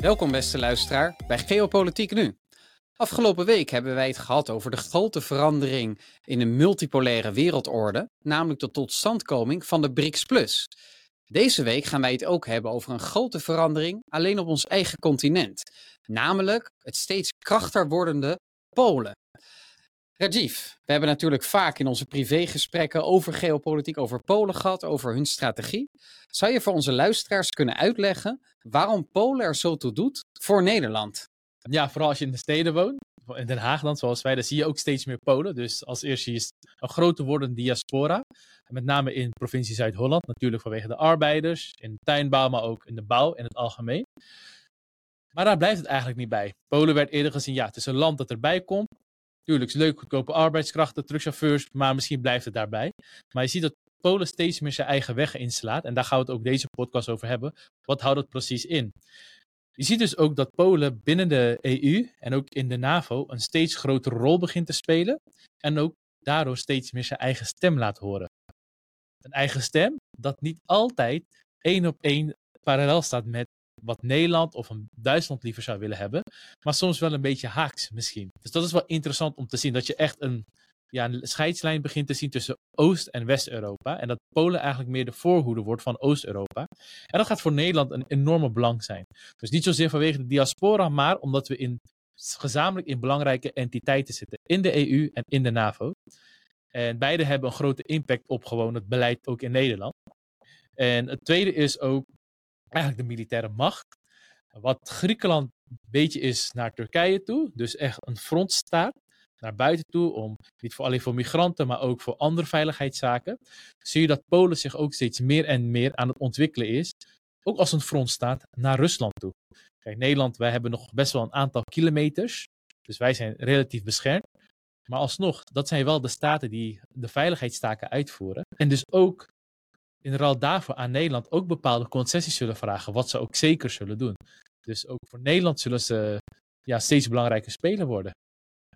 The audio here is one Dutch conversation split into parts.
Welkom beste luisteraar bij Geopolitiek Nu. Afgelopen week hebben wij het gehad over de grote verandering in de multipolaire wereldorde, namelijk de totstandkoming van de BRICS Plus. Deze week gaan wij het ook hebben over een grote verandering alleen op ons eigen continent, namelijk het steeds krachtiger wordende Polen. Rajiv, we hebben natuurlijk vaak in onze privégesprekken over geopolitiek, over Polen gehad, over hun strategie. Zou je voor onze luisteraars kunnen uitleggen waarom Polen er zo toe doet voor Nederland? Ja, vooral als je in de steden woont, in Den Haag dan, zoals wij, dan zie je ook steeds meer Polen. Dus als eerste is een grote wordende diaspora. Met name in provincie Zuid-Holland, natuurlijk vanwege de arbeiders, in de tuinbouw, maar ook in de bouw in het algemeen. Maar daar blijft het eigenlijk niet bij. Polen werd eerder gezien, ja, het is een land dat erbij komt. Tuurlijk, is leuk, goedkope arbeidskrachten, truckchauffeurs, maar misschien blijft het daarbij. Maar je ziet dat Polen steeds meer zijn eigen weg inslaat. En daar gaan we het ook deze podcast over hebben. Wat houdt dat precies in? Je ziet dus ook dat Polen binnen de EU en ook in de NAVO een steeds grotere rol begint te spelen. En ook daardoor steeds meer zijn eigen stem laat horen. Een eigen stem dat niet altijd één op één parallel staat met wat Nederland of een Duitsland liever zou willen hebben. Maar soms wel een beetje haaks misschien. Dus dat is wel interessant om te zien. Dat je echt een, ja, een scheidslijn begint te zien tussen Oost- en West-Europa. En dat Polen eigenlijk meer de voorhoede wordt van Oost-Europa. En dat gaat voor Nederland een enorme belang zijn. Dus niet zozeer vanwege de diaspora, maar omdat we in, gezamenlijk in belangrijke entiteiten zitten. In de EU en in de NAVO. En beide hebben een grote impact op gewoon het beleid ook in Nederland. En het tweede is ook eigenlijk de militaire macht. Wat Griekenland een beetje is naar Turkije toe. Dus echt een frontstaat naar buiten toe. Om niet voor, alleen voor migranten, maar ook voor andere veiligheidszaken. Zie je dat Polen zich ook steeds meer en meer aan het ontwikkelen is. Ook als een frontstaat naar Rusland toe. Kijk, Nederland, wij hebben nog best wel een aantal kilometers. Dus wij zijn relatief beschermd. Maar alsnog, dat zijn wel de staten die de veiligheidstaken uitvoeren. En dus ook in ruil daarvoor aan Nederland ook bepaalde concessies zullen vragen, wat ze ook zeker zullen doen. Dus ook voor Nederland zullen ze ja, steeds belangrijker speler worden.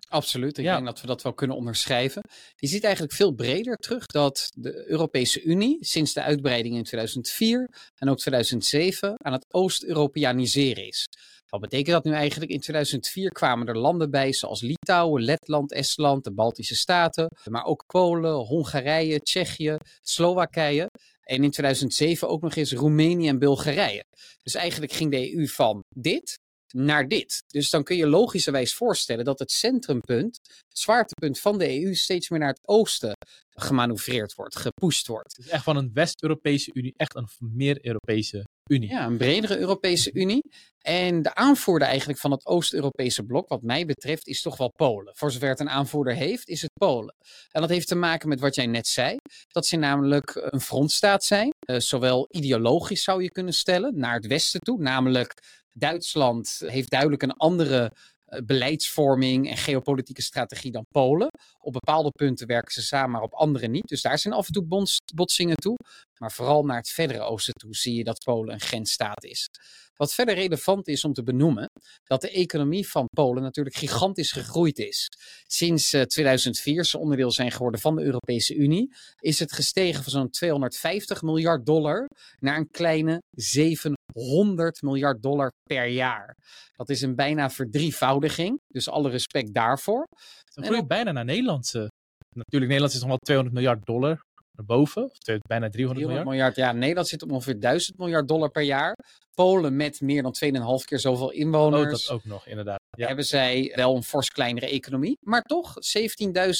Absoluut, ik denk dat we dat wel kunnen onderschrijven. Je ziet eigenlijk veel breder terug dat de Europese Unie sinds de uitbreiding in 2004 en ook 2007 aan het Oost-Europeaniseren is. Wat betekent dat nu eigenlijk? In 2004 kwamen er landen bij zoals Litouwen, Letland, Estland, de Baltische Staten, maar ook Polen, Hongarije, Tsjechië, Slowakije. En in 2007 ook nog eens Roemenië en Bulgarije. Dus eigenlijk ging de EU van dit naar dit. Dus dan kun je logischerwijs voorstellen dat het centrumpunt, het zwaartepunt van de EU, steeds meer naar het oosten gemanoeuvreerd wordt, gepusht wordt. Dus echt van een West-Europese Unie, echt een meer Europese Unie. Ja, een bredere Europese Unie. En de aanvoerder eigenlijk van het Oost-Europese blok, wat mij betreft, is toch wel Polen. Voor zover het een aanvoerder heeft, is het Polen. En dat heeft te maken met wat jij net zei. Dat ze namelijk een frontstaat zijn. Uh, zowel ideologisch zou je kunnen stellen, naar het westen toe. Namelijk Duitsland heeft duidelijk een andere eh, beleidsvorming en geopolitieke strategie dan Polen. Op bepaalde punten werken ze samen, maar op andere niet. Dus daar zijn af en toe botsingen toe. Maar vooral naar het verdere oosten toe zie je dat Polen een grensstaat is. Wat verder relevant is om te benoemen, dat de economie van Polen natuurlijk gigantisch gegroeid is. Sinds 2004 eh, ze onderdeel zijn geworden van de Europese Unie, is het gestegen van zo'n 250 miljard dollar naar een kleine 700 miljard dollar per jaar. Dat is een bijna verdrievoudiging, dus alle respect daarvoor. Dan groeit bijna naar Nederlandse. Natuurlijk, Nederland is nog wel 200 miljard dollar naar boven. Of bijna 300, 300 miljard. miljard. Ja, Nederland zit op ongeveer 1000 miljard dollar per jaar. Polen met meer dan 2,5 keer zoveel inwoners. Oh, dat ook nog, inderdaad. Ja. Hebben zij wel een fors kleinere economie. Maar toch,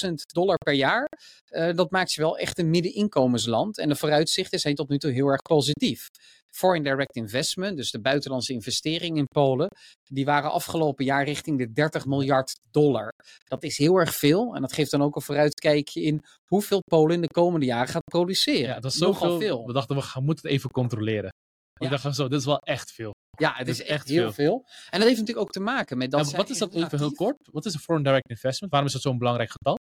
17.000 dollar per jaar. Uh, dat maakt ze wel echt een middeninkomensland. En de vooruitzichten zijn tot nu toe heel erg positief. Foreign direct investment, dus de buitenlandse investeringen in Polen, die waren afgelopen jaar richting de 30 miljard dollar. Dat is heel erg veel en dat geeft dan ook een vooruitkijkje in hoeveel Polen in de komende jaren gaat produceren. Ja, dat is zoveel. veel. We dachten, we moeten het even controleren. We dachten zo, dit is wel echt veel. Ja, het is, is echt heel veel. En dat heeft natuurlijk ook te maken met dat. Ja, wat is dat even heel kort? Wat is een foreign direct investment? Waarom is dat zo'n belangrijk getal?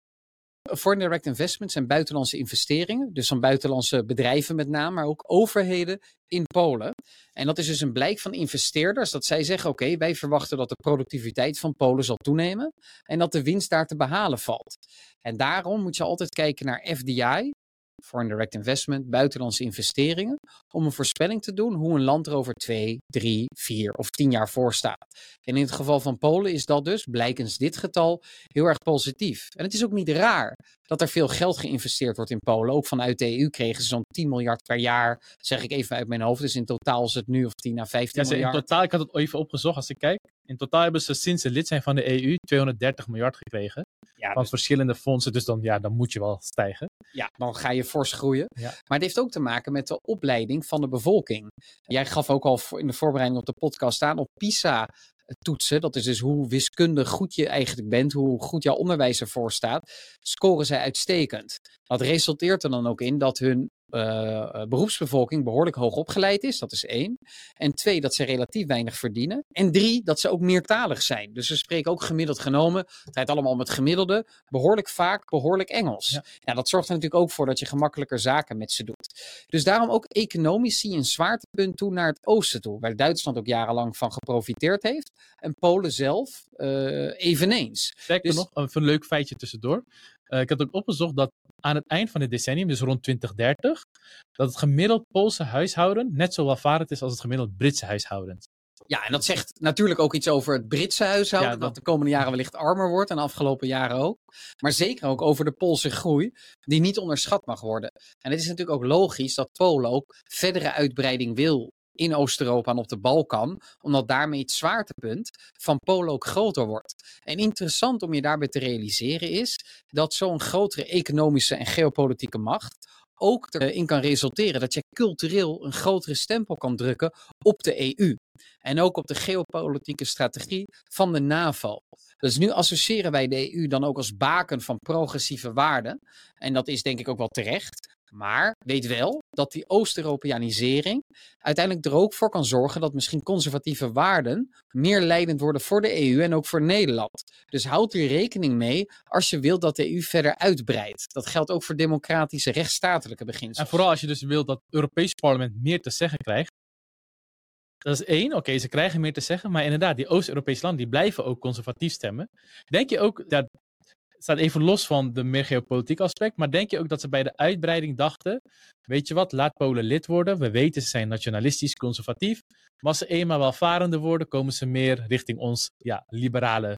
Foreign direct investments zijn buitenlandse investeringen, dus van buitenlandse bedrijven met name, maar ook overheden in Polen. En dat is dus een blijk van investeerders dat zij zeggen: oké, wij verwachten dat de productiviteit van Polen zal toenemen en dat de winst daar te behalen valt. En daarom moet je altijd kijken naar FDI, foreign direct investment, buitenlandse investeringen, om een voorspelling te doen hoe een land er over twee, drie, vier of tien jaar voor staat. En in het geval van Polen is dat dus, blijkens dit getal, heel erg positief. En het is ook niet raar dat er veel geld geïnvesteerd wordt in Polen. Ook vanuit de EU kregen ze zo'n 10 miljard per jaar, zeg ik even uit mijn hoofd. Dus in totaal is het nu of 10 à 15 Ja, miljard. in totaal, ik had het even opgezocht als ik kijk. In totaal hebben ze sinds ze lid zijn van de EU 230 miljard gekregen. Ja, Van dus verschillende fondsen. Dus dan, ja, dan moet je wel stijgen. Ja, dan ga je fors groeien. Ja. Maar het heeft ook te maken met de opleiding van de bevolking. Jij gaf ook al in de voorbereiding op de podcast aan op PISA-toetsen. Dat is dus hoe wiskundig goed je eigenlijk bent, hoe goed jouw onderwijs ervoor staat. Scoren zij uitstekend. Dat resulteert er dan ook in dat hun eh, beroepsbevolking behoorlijk hoog opgeleid is. Dat is één. En twee, dat ze relatief weinig verdienen. En drie, dat ze ook meertalig zijn. Dus ze spreken ook gemiddeld genomen, het draait allemaal om het gemiddelde, behoorlijk vaak behoorlijk Engels. Ja. Ja, dat zorgt er natuurlijk ook voor dat je gemakkelijker zaken met ze doet. Dus daarom ook economisch zie je een zwaartepunt toe naar het oosten toe, waar Duitsland ook jarenlang van geprofiteerd heeft. En Polen zelf eh, eveneens. Sterker Dus- nog, een leuk feitje tussendoor. Eh, ik had ook opgezocht dat aan het eind van het decennium, dus rond 2030, dat het gemiddeld Poolse huishouden net zo welvarend is als het gemiddeld Britse huishouden. Ja, en dat zegt natuurlijk ook iets over het Britse huishouden, Ja, dat dat- de komende jaren wellicht armer wordt en de afgelopen jaren ook. Maar zeker ook over de Poolse groei, die niet onderschat mag worden. En het is natuurlijk ook logisch dat Polen ook verdere uitbreiding wil in Oost-Europa en op de Balkan, omdat daarmee het zwaartepunt van Polen ook groter wordt. En interessant om je daarbij te realiseren is dat zo'n grotere economische en geopolitieke macht ook erin kan resulteren dat je cultureel een grotere stempel kan drukken op de EU. En ook op de geopolitieke strategie van de NAVO. Dus nu associëren wij de EU dan ook als baken van progressieve waarden. En dat is denk ik ook wel terecht. Maar weet wel dat die Oost-Europeanisering uiteindelijk er ook voor kan zorgen dat misschien conservatieve waarden meer leidend worden voor de EU en ook voor Nederland. Dus houd hier rekening mee als je wilt dat de EU verder uitbreidt. Dat geldt ook voor democratische rechtsstatelijke beginselen. En vooral als je dus wilt dat het Europees parlement meer te zeggen krijgt. Dat is één, oké, ze krijgen meer te zeggen, maar inderdaad, die Oost-Europese landen die blijven ook conservatief stemmen. Denk je ook, dat staat even los van de meer geopolitiek aspect, maar denk je ook dat ze bij de uitbreiding dachten, weet je wat, laat Polen lid worden, we weten ze zijn nationalistisch, conservatief, maar als ze eenmaal welvarender worden, komen ze meer richting ons ja, liberale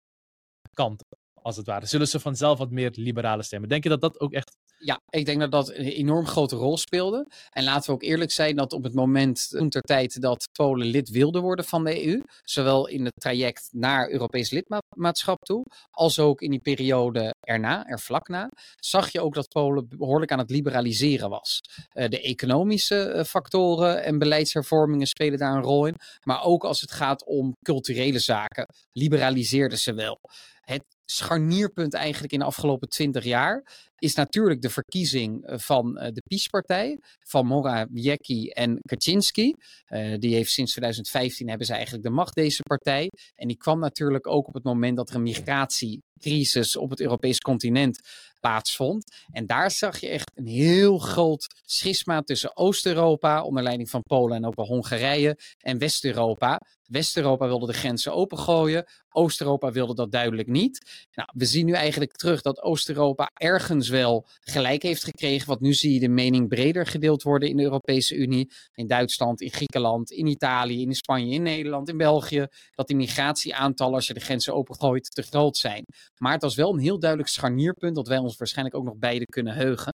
kant, als het ware. Zullen ze vanzelf wat meer liberale stemmen? Denk je dat dat ook echt Ja, ik denk dat dat een enorm grote rol speelde. En laten we ook eerlijk zijn dat op het moment, toen ter tijd dat Polen lid wilde worden van de EU, zowel in het traject naar Europees lidmaatschap toe, als ook in die periode erna, er vlak na, zag je ook dat Polen behoorlijk aan het liberaliseren was. Eh, de economische eh, factoren en beleidshervormingen spelen daar een rol in, maar ook als het gaat om culturele zaken, liberaliseerden ze wel. Het scharnierpunt eigenlijk in de afgelopen twintig jaar is natuurlijk de verkiezing eh, van eh, de PiS-partij, van Morawiecki en Kaczynski. Eh, die heeft sinds 2015 hebben ze eigenlijk de macht, deze partij. En die kwam natuurlijk ook op het moment dat er een migratiecrisis op het Europees continent plaatsvond. En daar zag je echt een heel groot schisma tussen Oost-Europa, onder leiding van Polen en ook wel Hongarije, en West-Europa. West-Europa wilde de grenzen opengooien. Oost-Europa wilde dat duidelijk niet. Nou, we zien nu eigenlijk terug dat Oost-Europa ergens wel gelijk heeft gekregen. Want nu zie je de mening breder gedeeld worden in de Europese Unie. In Duitsland, in Griekenland, in Italië, in Spanje, in Nederland, in België. Dat die migratieaantallen, als je de grenzen opengooit, te groot zijn. Maar het was wel een heel duidelijk scharnierpunt dat wij ons waarschijnlijk ook nog beide kunnen heugen.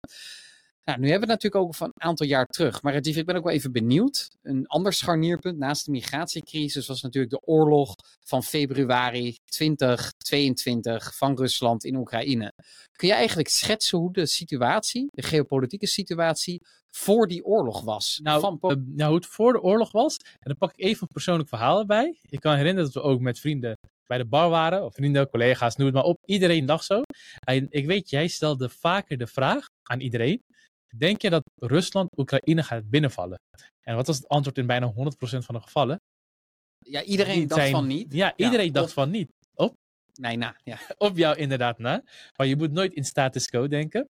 Nou, nu hebben we het natuurlijk ook van een aantal jaar terug. Maar Rajiv, ik ben ook wel even benieuwd. Een ander scharnierpunt naast de migratiecrisis was natuurlijk de oorlog van februari 2022 van Rusland in Oekraïne. Kun je eigenlijk schetsen hoe de situatie, de geopolitieke situatie, voor die oorlog was? Nou, van eh, nou, hoe het voor de oorlog was. En dan pak ik even een persoonlijk verhaal erbij. Ik kan herinneren dat we ook met vrienden bij de bar waren. Of vrienden, collega's, noem het maar op. Iedereen dacht zo. En ik weet, jij stelde vaker de vraag aan iedereen. Denk je dat Rusland Oekraïne gaat binnenvallen? En wat was het antwoord in bijna 100% van de gevallen? ja, iedereen dacht zijn- van niet. Ja, iedereen dacht van niet. Nee, nou, ja. Op jou inderdaad na. Maar je moet nooit in status quo denken.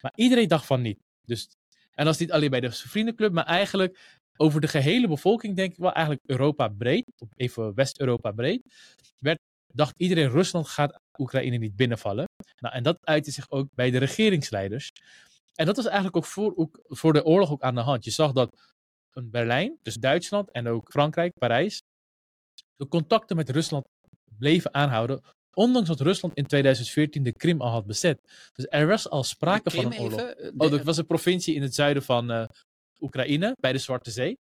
Maar iedereen dacht van niet. Dus, en dat is niet alleen bij de vriendenclub, maar eigenlijk over de gehele bevolking, denk ik wel, eigenlijk Europa breed, even West-Europa breed, werd, dacht iedereen Rusland gaat Oekraïne niet binnenvallen. Nou, en dat uitte zich ook bij de regeringsleiders. En dat was eigenlijk ook voor, ook voor de oorlog ook aan de hand. Je zag dat Berlijn, dus Duitsland en ook Frankrijk, Parijs, de contacten met Rusland bleven aanhouden. Ondanks dat Rusland in 2014 de Krim al had bezet. Dus er was al sprake van een oorlog. Even, eh, Oh, dat was een provincie in het zuiden van eh, Oekraïne, bij de Zwarte Zee.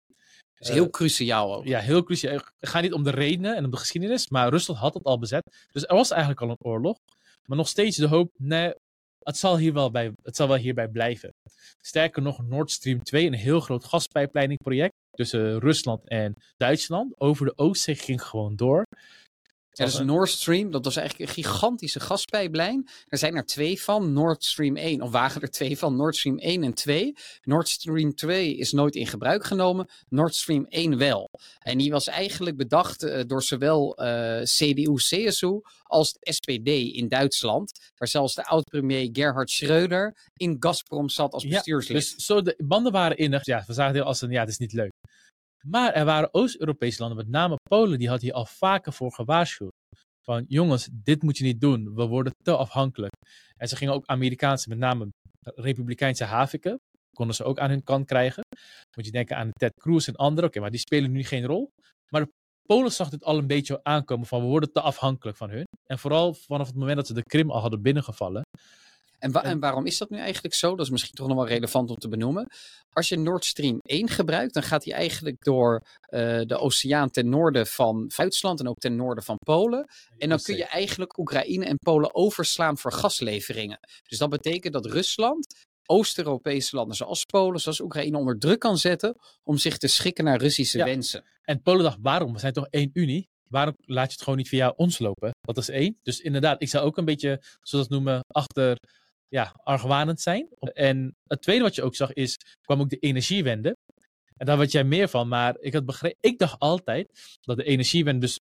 is heel cruciaal ook. Ja, heel cruciaal. Het gaat niet om de redenen en om de geschiedenis, maar Rusland had het al bezet. Dus er was eigenlijk al een oorlog. Maar nog steeds de hoop, nee, het zal, hier wel bij, het zal wel hierbij blijven. Sterker nog, Nord Stream 2, een heel groot gaspijpleidingproject tussen Rusland en Duitsland, over de Oostzee ging gewoon door. Ja, dus Nord Stream, dat was eigenlijk een gigantische gaspijplijn. Er zijn er twee van, Nord Stream 1, of wagen er twee van, Nord Stream 1 en 2. Nord Stream 2 is nooit in gebruik genomen, Nord Stream 1 wel. En die was eigenlijk bedacht eh, door zowel eh, CDU-CSU als de SPD in Duitsland. Waar zelfs de oud-premier Gerhard Schröder in Gazprom zat als Ja, bestuurslid. Dus zo de banden waren innig. Ja, we zagen heel als een, ja, het is niet leuk. Maar er waren Oost-Europese landen, met name Polen, die had hier al vaker voor gewaarschuwd. Van jongens, dit moet je niet doen. We worden te afhankelijk. En ze gingen ook Amerikaanse, met name Republikeinse haviken, konden ze ook aan hun kant krijgen. Moet je denken aan Ted Cruz en anderen. Oké, maar die spelen nu geen rol. Maar Polen zag dit al een beetje aankomen van we worden te afhankelijk van hun. En vooral vanaf het moment dat ze de Krim al hadden binnengevallen. En, wa- En- en waarom is dat nu eigenlijk zo? Dat is misschien toch nog wel relevant om te benoemen. Als je Nord Stream 1 gebruikt, dan gaat hij eigenlijk door eh, de oceaan ten noorden van Duitsland en ook ten noorden van Polen. En dan kun je eigenlijk Oekraïne en Polen overslaan voor gasleveringen. Dus dat betekent dat Rusland Oost-Europese landen zoals Polen, zoals Oekraïne onder druk kan zetten om zich te schikken naar Russische Ja. wensen. En Polen dacht, waarom? We zijn toch één Unie? Waarom laat je het gewoon niet via ons lopen? Dat is één. Dus inderdaad, ik zou ook een beetje, zoals we het noemen, achter, ja, argwanend zijn. En het tweede wat je ook zag is, kwam ook de energiewende. En daar weet jij meer van, maar ik, had begrepen, ik dacht altijd dat de energiewende dus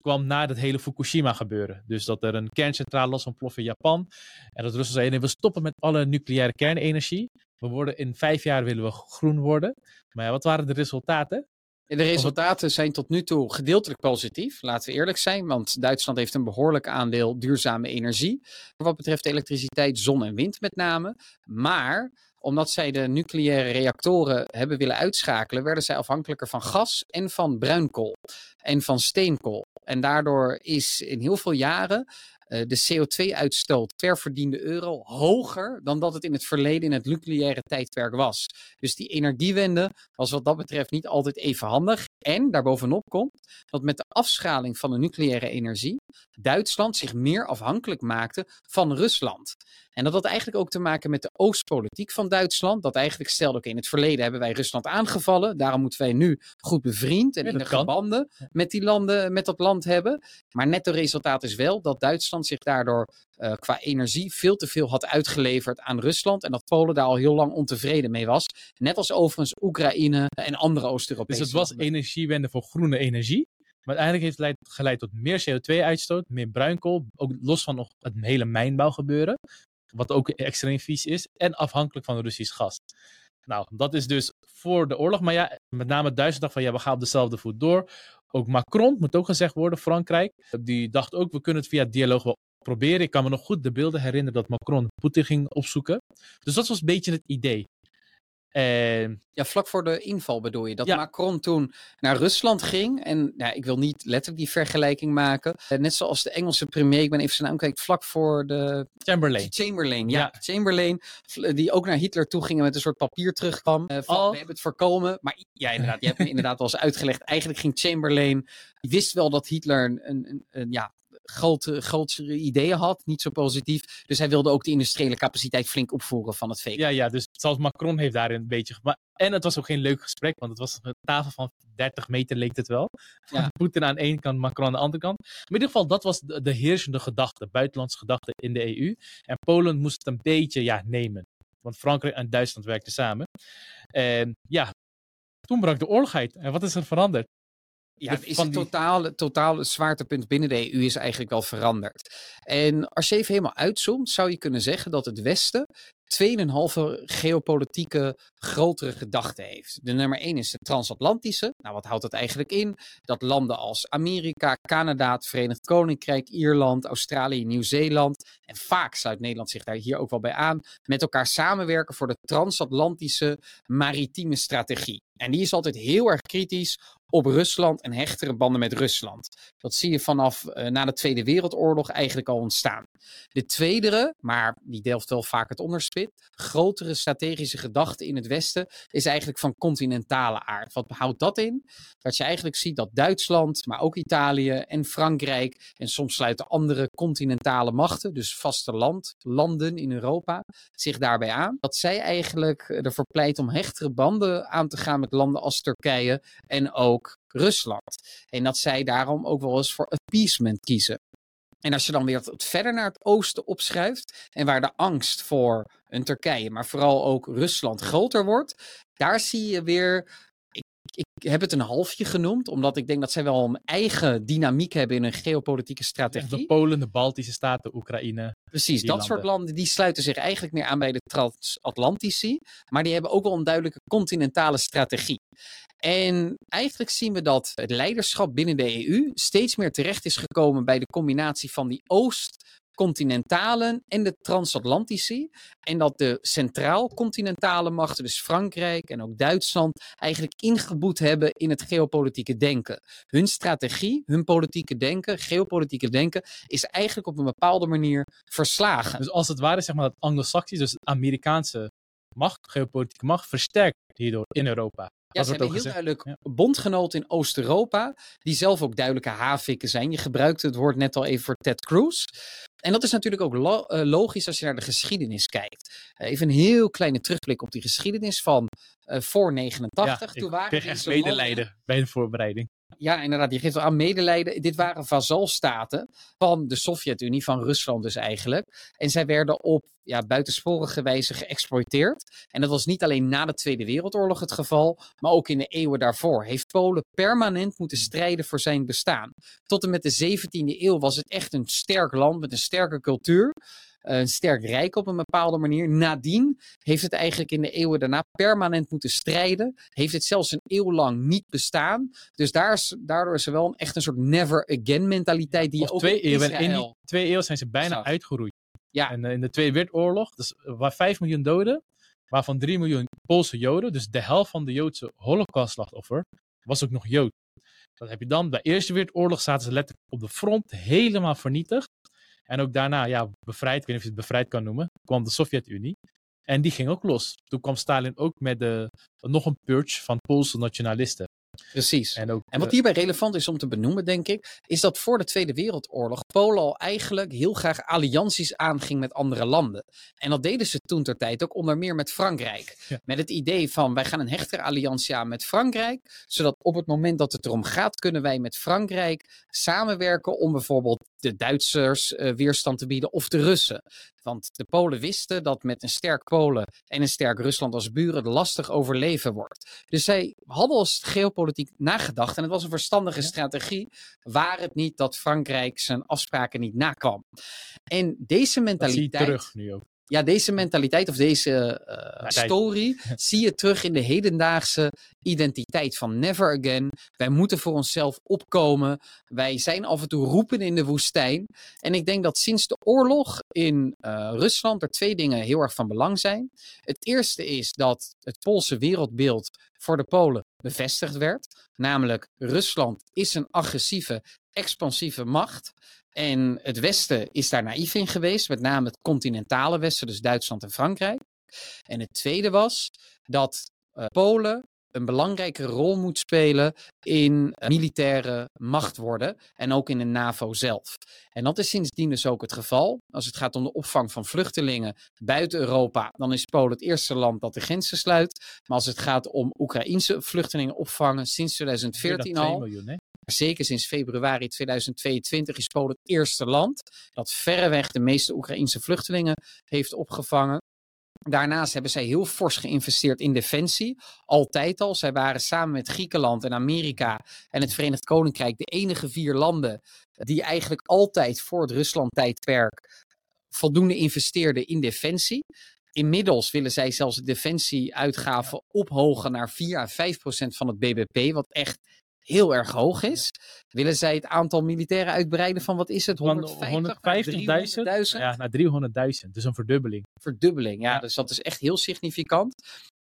kwam na het hele Fukushima gebeuren. Dus dat er een kerncentrale was ontploffen in Japan. En dat Rusland zei, nee, we stoppen met alle nucleaire kernenergie. We worden in vijf jaar willen we groen worden. Maar wat waren de resultaten? En de resultaten zijn tot nu toe gedeeltelijk positief, laten we eerlijk zijn, want Duitsland heeft een behoorlijk aandeel duurzame energie. Wat betreft elektriciteit, zon en wind met name. Maar omdat zij de nucleaire reactoren hebben willen uitschakelen, werden zij afhankelijker van gas en van bruinkool en van steenkool. En daardoor is in heel veel jaren de CO2-uitstoot per verdiende euro hoger dan dat het in het verleden in het nucleaire tijdperk was. Dus die energiewende was wat dat betreft niet altijd even handig. En daarbovenop komt dat met de afschaling van de nucleaire energie Duitsland zich meer afhankelijk maakte van Rusland. En dat had eigenlijk ook te maken met de oostpolitiek van Duitsland. Dat eigenlijk stelde, oké, in het verleden hebben wij Rusland aangevallen. Daarom moeten wij nu goed bevriend en Ja, dat innige kan. banden met, die landen, met dat land hebben. Maar netto resultaat is wel dat Duitsland zich daardoor eh, qua energie veel te veel had uitgeleverd aan Rusland. En dat Polen daar al heel lang ontevreden mee was. Net als overigens Oekraïne en andere Dus Oost-Europese het was energiewende voor groene energie. Maar uiteindelijk heeft het leid- geleid tot meer CO2-uitstoot, meer bruinkool. Ook los van nog het hele mijnbouw gebeuren. Wat ook extreem vies is. En afhankelijk van Russisch gas. Nou, dat is dus voor de oorlog. Maar ja, met name Duitsland dacht van ja, we gaan op dezelfde voet door. Ook Macron, moet ook gezegd worden, Frankrijk. Die dacht ook, we kunnen het via dialoog wel proberen. Ik kan me nog goed de beelden herinneren dat Macron Poetin ging opzoeken. Dus dat was een beetje het idee. En Ja, vlak voor de inval bedoel je. Dat Ja. Macron toen naar Rusland ging. En ja, ik wil niet letterlijk die vergelijking maken. Eh, net zoals de Engelse premier, ik ben even zijn naam kwijt, vlak voor de Chamberlain. Chamberlain. Ja, Ja. Chamberlain. v- Die ook naar Hitler toe ging en met een soort papier terugkwam. eh, van, Oh. We hebben het voorkomen. Maar ja, inderdaad, je hebt me inderdaad wel eens uitgelegd. Eigenlijk ging Chamberlain, die wist wel dat Hitler een, een, een, een, ja, grote, ideeën had. Niet zo positief. Dus hij wilde ook de industriële capaciteit flink opvoeren van het VK. Ja, ja, dus zelfs Macron heeft daarin een beetje. Maar, en het was ook geen leuk gesprek, want het was een tafel van 30 meter, leek het wel. Ja. Poetin aan de ene kant, Macron aan de andere kant. Maar in ieder geval, dat was de, de heersende gedachte, buitenlandse gedachte in de EU. En Polen moest het een beetje ja, nemen. Want Frankrijk en Duitsland werkten samen. En ja, toen brak de oorlog uit. En wat is er veranderd? Ja, is het totale, totale zwaartepunt binnen de EU is eigenlijk wel veranderd. En als je even helemaal uitzoomt, zou je kunnen zeggen dat het Westen 2,5 geopolitieke grotere gedachten heeft. De nummer 1 is de transatlantische. Nou, wat houdt dat eigenlijk in? Dat landen als Amerika, Canada, het Verenigd Koninkrijk, Ierland, Australië, Nieuw-Zeeland en vaak sluit Nederland zich daar hier ook wel bij aan, met elkaar samenwerken voor de transatlantische maritieme strategie. En die is altijd heel erg kritisch op Rusland en hechtere banden met Rusland. Dat zie je vanaf eh, na de Tweede Wereldoorlog eigenlijk al ontstaan. De tweede, maar die delft wel vaak het onderspit, grotere strategische gedachte in het Westen is eigenlijk van continentale aard. Wat houdt dat in? Dat je eigenlijk ziet dat Duitsland, maar ook Italië en Frankrijk en soms sluiten andere continentale machten, dus vasteland, landen in Europa, zich daarbij aan. Dat zij eigenlijk ervoor pleit om hechtere banden aan te gaan met landen als Turkije en ook Rusland. En dat zij daarom ook wel eens voor appeasement kiezen. En als je dan weer wat verder naar het oosten opschuift en waar de angst voor een Turkije, maar vooral ook Rusland groter wordt, daar zie je weer. Ik, ik heb het een halfje genoemd, omdat ik denk dat zij wel een eigen dynamiek hebben in hun geopolitieke strategie. de Polen, de Baltische Staten, Oekraïne. Precies, dat soort landen. landen die sluiten zich eigenlijk meer aan bij de transatlantici, maar die hebben ook wel een duidelijke continentale strategie. En eigenlijk zien we dat het leiderschap binnen de EU steeds meer terecht is gekomen bij de combinatie van die Oost-continentalen en de transatlantici. En dat de centraal-continentale machten, dus Frankrijk en ook Duitsland, eigenlijk ingeboet hebben in het geopolitieke denken. Hun strategie, hun politieke denken, geopolitieke denken, is eigenlijk op een bepaalde manier verslagen. Dus als het ware, zeg maar, dat Anglo-Saxisch, dus Amerikaanse macht, geopolitieke macht, versterkt hierdoor in Europa. Ja, ze hebben heel gezegd. duidelijk bondgenoten in Oost-Europa, die zelf ook duidelijke havikken zijn. Je gebruikte het woord net al even voor Ted Cruz. En dat is natuurlijk ook lo- eh, logisch als je naar de geschiedenis kijkt. Eh, even een heel kleine terugblik op die geschiedenis van eh, voor 89. Ja, Toen waren kreeg echt medelijden bij de voorbereiding. Ja, inderdaad. Je geeft wel aan medelijden. Dit waren vazalstaten van de Sovjet-Unie, van Rusland dus eigenlijk. En zij werden op ja, buitensporige wijze geëxploiteerd. En dat was niet alleen na de Tweede Wereldoorlog het geval, maar ook in de eeuwen daarvoor. Heeft Polen permanent moeten strijden voor zijn bestaan. Tot en met de 17e eeuw was het echt een sterk land met een sterke cultuur. Een sterk rijk op een bepaalde manier. Nadien heeft het eigenlijk in de eeuwen daarna permanent moeten strijden. Heeft het zelfs een eeuw lang niet bestaan. Dus daar is, daardoor is er wel een, echt een soort never again mentaliteit die je Of ook twee in eeuwen. En in die twee eeuwen zijn ze bijna uitgeroeid. Ja. En eh, in de Tweede Wereldoorlog, dus er waren 5 miljoen doden, waarvan 3 miljoen Poolse Joden. Dus de helft van de Joodse holocaustslachtoffer was ook nog Jood. Dat heb je dan. Bij de Eerste Wereldoorlog zaten ze letterlijk op de front helemaal vernietigd. En ook daarna, ja, bevrijd, ik weet niet of je het bevrijd kan noemen, kwam de Sovjet-Unie. En die ging ook los. Toen kwam Stalin ook met de, nog een purge van Poolse nationalisten. Precies. En, ook, En wat eh, hierbij relevant is om te benoemen, denk ik, is dat voor de Tweede Wereldoorlog Polen al eigenlijk heel graag allianties aanging met andere landen. En dat deden ze toen ter tijd ook onder meer met Frankrijk. Ja. Met het idee van wij gaan een hechtere alliantie aan met Frankrijk, zodat op het moment dat het erom gaat, kunnen wij met Frankrijk samenwerken om bijvoorbeeld de Duitsers eh, weerstand te bieden of de Russen. Want de Polen wisten dat met een sterk Polen en een sterk Rusland als buren het lastig overleven wordt. Dus zij hadden als geopolitiek nagedacht en het was een verstandige strategie, waar het niet dat Frankrijk zijn afspraken niet nakwam. En deze dat zie je mentaliteit, terug nu ook. Ja, deze mentaliteit of deze tijd. story zie je terug in de hedendaagse identiteit van never again. Wij moeten voor onszelf opkomen. Wij zijn af en toe roepen in de woestijn. En ik denk dat sinds de oorlog in eh, Rusland er twee dingen heel erg van belang zijn. Het eerste is dat het Poolse wereldbeeld voor de Polen bevestigd werd. Namelijk, Rusland is een agressieve, expansieve macht. En het Westen is daar naïef in geweest, met name het continentale Westen, dus Duitsland en Frankrijk. En het tweede was dat eh, Polen een belangrijke rol moet spelen in eh, militaire macht worden en ook in de NAVO zelf. En dat is sindsdien dus ook het geval. Als het gaat om de opvang van vluchtelingen buiten Europa, dan is Polen het eerste land dat de grenzen sluit. Maar als het gaat om Oekraïnse vluchtelingen opvangen sinds Meer dan 2014 2 al, miljoen? Zeker sinds februari 2022 is Polen het eerste land dat verreweg de meeste Oekraïnse vluchtelingen heeft opgevangen. Daarnaast hebben zij heel fors geïnvesteerd in defensie. Altijd al. Zij waren samen met Griekenland en Amerika en het Verenigd Koninkrijk de enige vier landen die eigenlijk altijd voor het Rusland-tijdperk voldoende investeerden in defensie. Inmiddels willen zij zelfs de defensieuitgaven ophogen naar 4 à 5 procent van het BBP, wat echt heel erg hoog is. Willen zij het aantal militairen uitbreiden van wat is het? 150.000 ja, naar 300.000. Dus een verdubbeling. Verdubbeling, ja, ja. Dus dat is echt heel significant.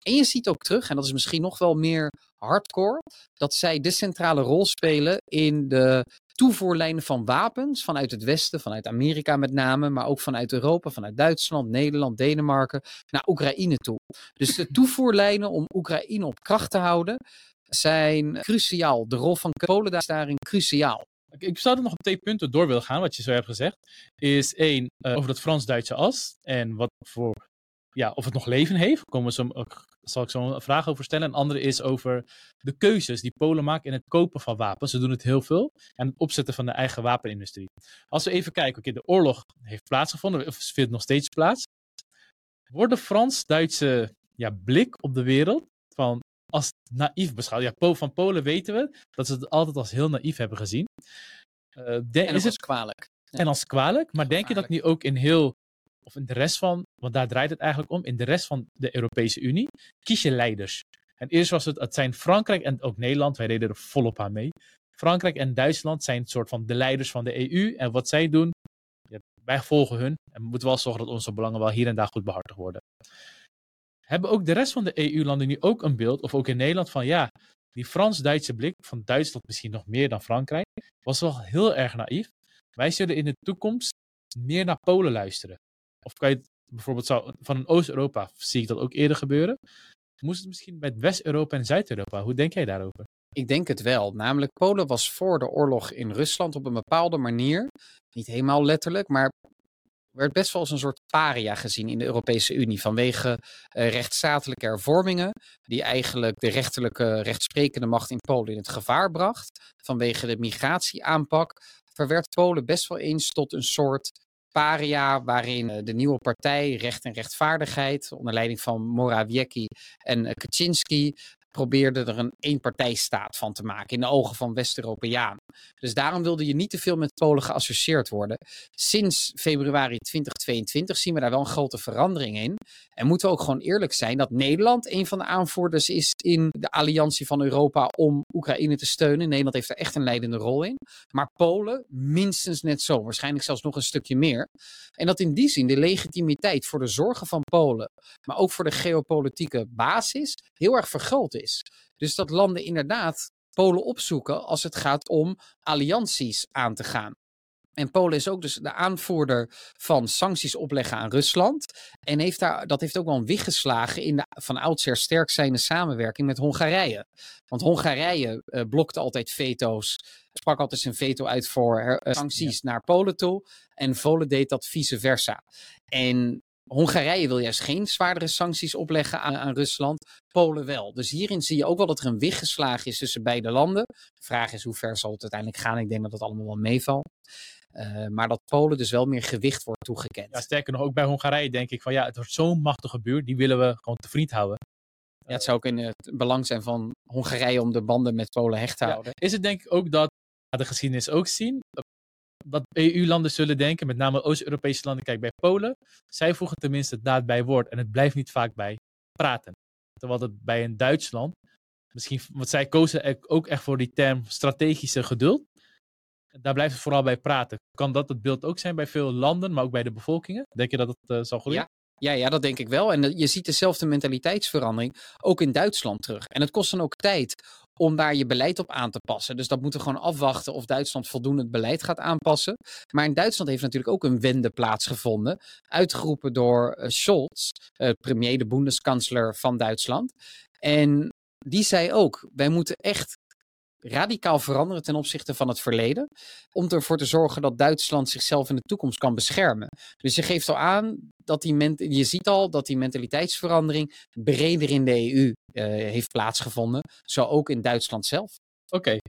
En je ziet ook terug, en dat is misschien nog wel meer hardcore, dat zij de centrale rol spelen in de toevoerlijnen van wapens vanuit het Westen, vanuit Amerika met name, maar ook vanuit Europa, vanuit Duitsland, Nederland, Denemarken, naar Oekraïne toe. Dus de toevoerlijnen om Oekraïne op kracht te houden zijn cruciaal. De rol van Polen is daarin cruciaal. Ik zou er nog op twee punten door willen gaan, wat je zo hebt gezegd. Is één, uh, over het Frans-Duitse as. En wat voor, ja, of het nog leven heeft. Komen zo, zal ik zo een vraag over stellen. En andere is over de keuzes die Polen maken in het kopen van wapens. Ze doen het heel veel. En het opzetten van de eigen wapenindustrie. Als we even kijken, oké, de oorlog heeft plaatsgevonden, of vindt nog steeds plaats. Wordt de Frans-Duitse ja, blik op de wereld van als naïef beschouwd. Ja, van Polen weten we dat ze het altijd als heel naïef hebben gezien. Uh, de, en is het kwalijk. En als kwalijk. Maar denk je dat nu ook in heel, of in de rest van, want daar draait het eigenlijk om, in de rest van de Europese Unie, kies je leiders. En eerst was het, het zijn Frankrijk en ook Nederland, wij reden er volop aan mee. Frankrijk en Duitsland zijn een soort van de leiders van de EU. En wat zij doen, wij volgen hun. En we moeten wel zorgen dat onze belangen wel hier en daar goed behartigd worden hebben ook de rest van de EU-landen nu ook een beeld, of ook in Nederland, van ja, die Frans-Duitse blik, van Duitsland misschien nog meer dan Frankrijk, was wel heel erg naïef. Wij zullen in de toekomst meer naar Polen luisteren. Of kan je het bijvoorbeeld zo, van Oost-Europa, zie ik dat ook eerder gebeuren. Moest het misschien met West-Europa en Zuid-Europa? Hoe denk jij daarover? Ik denk het wel. Namelijk, Polen was voor de oorlog in Rusland op een bepaalde manier, niet helemaal letterlijk, maar werd best wel als een soort paria gezien in de Europese Unie vanwege uh, rechtsstatelijke hervormingen, die eigenlijk de rechterlijke, rechtsprekende macht in Polen in het gevaar bracht. Vanwege de migratieaanpak verwerd Polen best wel eens tot een soort paria waarin eh, de nieuwe partij Recht en Rechtvaardigheid onder leiding van Morawiecki en eh, Kaczynski probeerde er een eenpartijstaat van te maken in de ogen van West-Europeanen. Dus daarom wilde je niet te veel met Polen geassocieerd worden. Sinds februari 2022 zien we daar wel een grote verandering in. En moeten we ook gewoon eerlijk zijn dat Nederland een van de aanvoerders is in de alliantie van Europa om Oekraïne te steunen. Nederland heeft er echt een leidende rol in. Maar Polen minstens net zo, waarschijnlijk zelfs nog een stukje meer. En dat in die zin de legitimiteit voor de zorgen van Polen, maar ook voor de geopolitieke basis, heel erg vergroot is. Dus dat landen inderdaad Polen opzoeken als het gaat om allianties aan te gaan. En Polen is ook dus de aanvoerder van sancties opleggen aan Rusland. En heeft daar, dat heeft ook wel een wicht geslagen in de van oudsher sterk zijnde samenwerking met Hongarije. Want Hongarije uh, blokte altijd veto's, sprak altijd zijn veto uit voor uh, sancties naar Polen toe. En Polen deed dat vice versa. En Hongarije wil juist geen zwaardere sancties opleggen aan, aan, Rusland, Polen wel. Dus hierin zie je ook wel dat er een wicht geslagen is tussen beide landen. De vraag is hoe ver zal het uiteindelijk gaan. Ik denk dat dat allemaal wel meevalt. Uh, maar dat Polen dus wel meer gewicht wordt toegekend. Ja, sterker nog, ook bij Hongarije denk ik van ja, het wordt zo'n machtige buurt, die willen we gewoon te vriend houden. Ja, het zou ook in het belang zijn van Hongarije om de banden met Polen hecht te houden. is het denk ik ook dat, de geschiedenis ook zien, dat EU-landen zullen denken, met name Oost-Europese landen, kijk bij Polen, zij voegen tenminste daad bij woord en het blijft niet vaak bij praten. Terwijl het bij een Duitsland, misschien, want zij kozen ook echt voor die term strategische geduld. Daar blijft het vooral bij praten. Kan dat het beeld ook zijn bij veel landen, maar ook bij de bevolkingen? Denk je dat het uh, zal groeien? Ja. Ja, ja, dat denk ik wel. En je ziet dezelfde mentaliteitsverandering ook in Duitsland terug. En het kost dan ook tijd om daar je beleid op aan te passen. Dus dat moeten we gewoon afwachten of Duitsland voldoende het beleid gaat aanpassen. Maar in Duitsland heeft natuurlijk ook een wende plaatsgevonden. Uitgeroepen door uh, Scholz, uh, premier, de Bundeskanzler van Duitsland. En die zei ook: wij moeten echt radicaal veranderen ten opzichte van het verleden. Om ervoor te zorgen dat Duitsland zichzelf in de toekomst kan beschermen. Dus je geeft al aan dat die je ziet al dat die mentaliteitsverandering breder in de EU uh, eh, heeft plaatsgevonden. Zo ook in Duitsland zelf. Oké. Okay.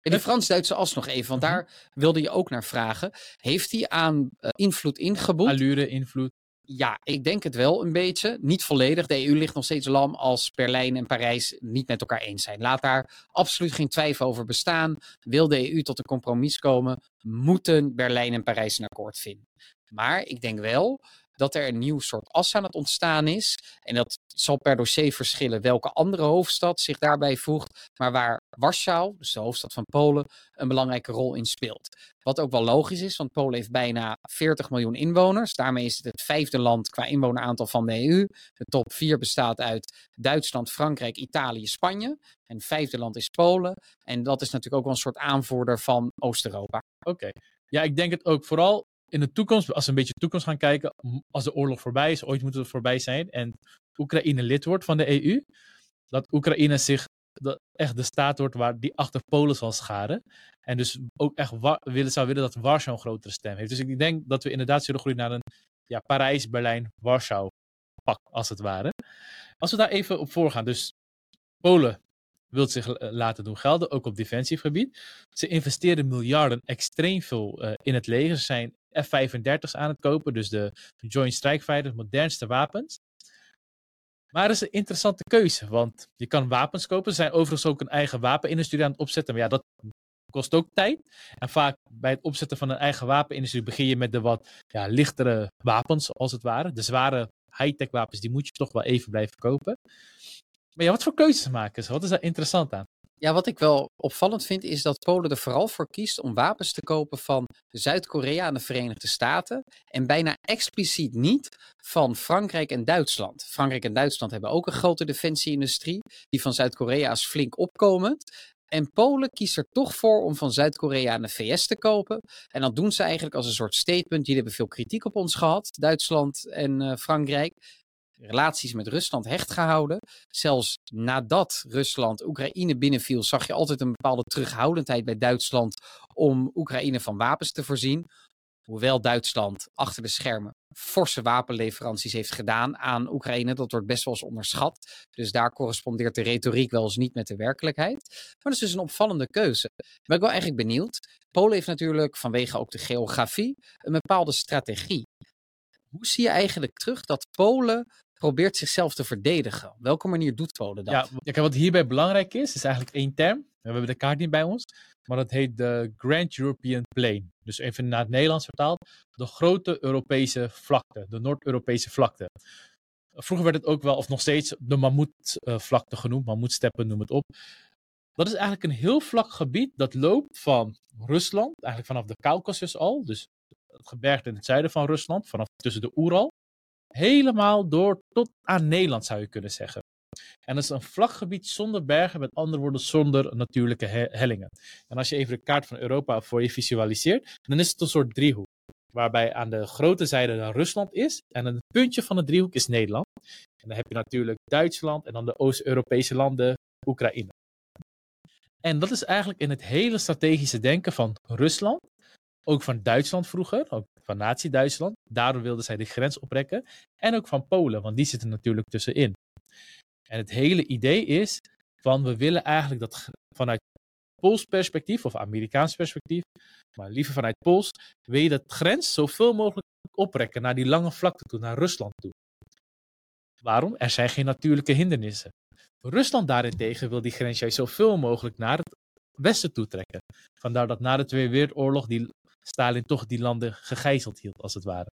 En die Frans-Duitse as nog even, want mhm. daar wilde je ook naar vragen. Heeft hij aan uh, invloed ingeboet? Allure, invloed. Ja, ik denk het wel een beetje. Niet volledig. De EU ligt nog steeds lam als Berlijn en Parijs niet met elkaar eens zijn. Laat daar absoluut geen twijfel over bestaan. Wil de EU tot een compromis komen, moeten Berlijn en Parijs een akkoord vinden. Maar ik denk wel dat er een nieuw soort as aan het ontstaan is. En dat zal per dossier verschillen welke andere hoofdstad zich daarbij voegt. Maar waar Warschau, dus de hoofdstad van Polen, een belangrijke rol in speelt. Wat ook wel logisch is, want Polen heeft bijna 40 miljoen inwoners. Daarmee is het het vijfde land qua inwoneraantal van de EU. De top 4 bestaat uit Duitsland, Frankrijk, Italië, Spanje. En het vijfde land is Polen. En dat is natuurlijk ook wel een soort aanvoerder van Oost-Europa. Oké. Ja, ik denk het ook vooral in de toekomst, als we een beetje toekomst gaan kijken, als de oorlog voorbij is, ooit moet het voorbij zijn en Oekraïne lid wordt van de EU, dat Oekraïne zich de, echt de staat wordt waar die achter Polen zal scharen. En dus ook echt willen, zou willen dat Warschau een grotere stem heeft. Dus ik denk dat we inderdaad zullen groeien naar een ja, Parijs, Berlijn, Warschau pak, als het ware. Als we daar even op voorgaan, dus Polen wil zich eh, laten doen gelden, ook op defensiegebied. Ze investeren miljarden, extreem veel uh, in het leger. Ze zijn F-35's aan het kopen, dus de Joint Strike Fighter, modernste wapens. Maar dat is een interessante keuze, want je kan wapens kopen. Ze zijn overigens ook een eigen wapenindustrie aan het opzetten, maar ja, dat kost ook tijd. En vaak bij het opzetten van een eigen wapenindustrie begin je met de wat ja, lichtere wapens, als het ware. De zware high-tech wapens, die moet je toch wel even blijven kopen. Maar ja, wat voor keuzes maken ze? Wat is daar interessant aan? Ja, wat ik wel opvallend vind, is dat Polen er vooral voor kiest om wapens te kopen van Zuid-Korea en de Verenigde Staten. En bijna expliciet niet van Frankrijk en Duitsland. Frankrijk en Duitsland hebben ook een grote defensieindustrie. Die van Zuid-Korea is flink opkomend. En Polen kiest er toch voor om van Zuid-Korea de VS te kopen. En dat doen ze eigenlijk als een soort statement. Jullie hebben veel kritiek op ons gehad, Duitsland en uh, Frankrijk relaties met Rusland hecht gehouden. Zelfs nadat Rusland Oekraïne binnenviel, zag je altijd een bepaalde terughoudendheid bij Duitsland om Oekraïne van wapens te voorzien. Hoewel Duitsland achter de schermen forse wapenleveranties heeft gedaan aan Oekraïne, dat wordt best wel eens onderschat. Dus daar correspondeert de retoriek wel eens niet met de werkelijkheid. Maar dat is dus een opvallende keuze. Ben ik wel eigenlijk benieuwd. Polen heeft natuurlijk vanwege ook de geografie een bepaalde strategie. Hoe zie je eigenlijk terug dat Polen probeert zichzelf te verdedigen. Op welke manier doet Polen dat? Ja, wat hierbij belangrijk is, is eigenlijk één term. We hebben de kaart niet bij ons, maar dat heet de Grand European Plain. Dus even naar het Nederlands vertaald, de grote Europese vlakte, de Noord-Europese vlakte. Vroeger werd het ook wel, of nog steeds, de mammoetvlakte genoemd, mammoetsteppen noem het op. Dat is eigenlijk een heel vlak gebied dat loopt van Rusland, eigenlijk vanaf de Caucasus al, dus het gebergte in het zuiden van Rusland, vanaf tussen de Oeral, helemaal door tot aan Nederland zou je kunnen zeggen. En dat is een vlakgebied zonder bergen, met andere woorden zonder natuurlijke hellingen. En als je even de kaart van Europa voor je visualiseert, dan is het een soort driehoek. Waarbij aan de grote zijde Rusland is en het puntje van de driehoek is Nederland. En dan heb je natuurlijk Duitsland en dan de Oost-Europese landen, Oekraïne. En dat is eigenlijk in het hele strategische denken van Rusland, ook van Duitsland vroeger, ook van Nazi-Duitsland. Daardoor wilden zij de grens oprekken. En ook van Polen, want die zitten natuurlijk tussenin. En het hele idee is van we willen eigenlijk dat vanuit Pools perspectief of Amerikaans perspectief, maar liever vanuit Pools, wil je dat grens zoveel mogelijk oprekken naar die lange vlakte toe, naar Rusland toe. Waarom? Er zijn geen natuurlijke hindernissen. Rusland daarentegen wil die grens juist zoveel mogelijk naar het westen toe trekken. Vandaar dat na de Tweede Wereldoorlog die Stalin toch die landen gegijzeld hield, als het ware.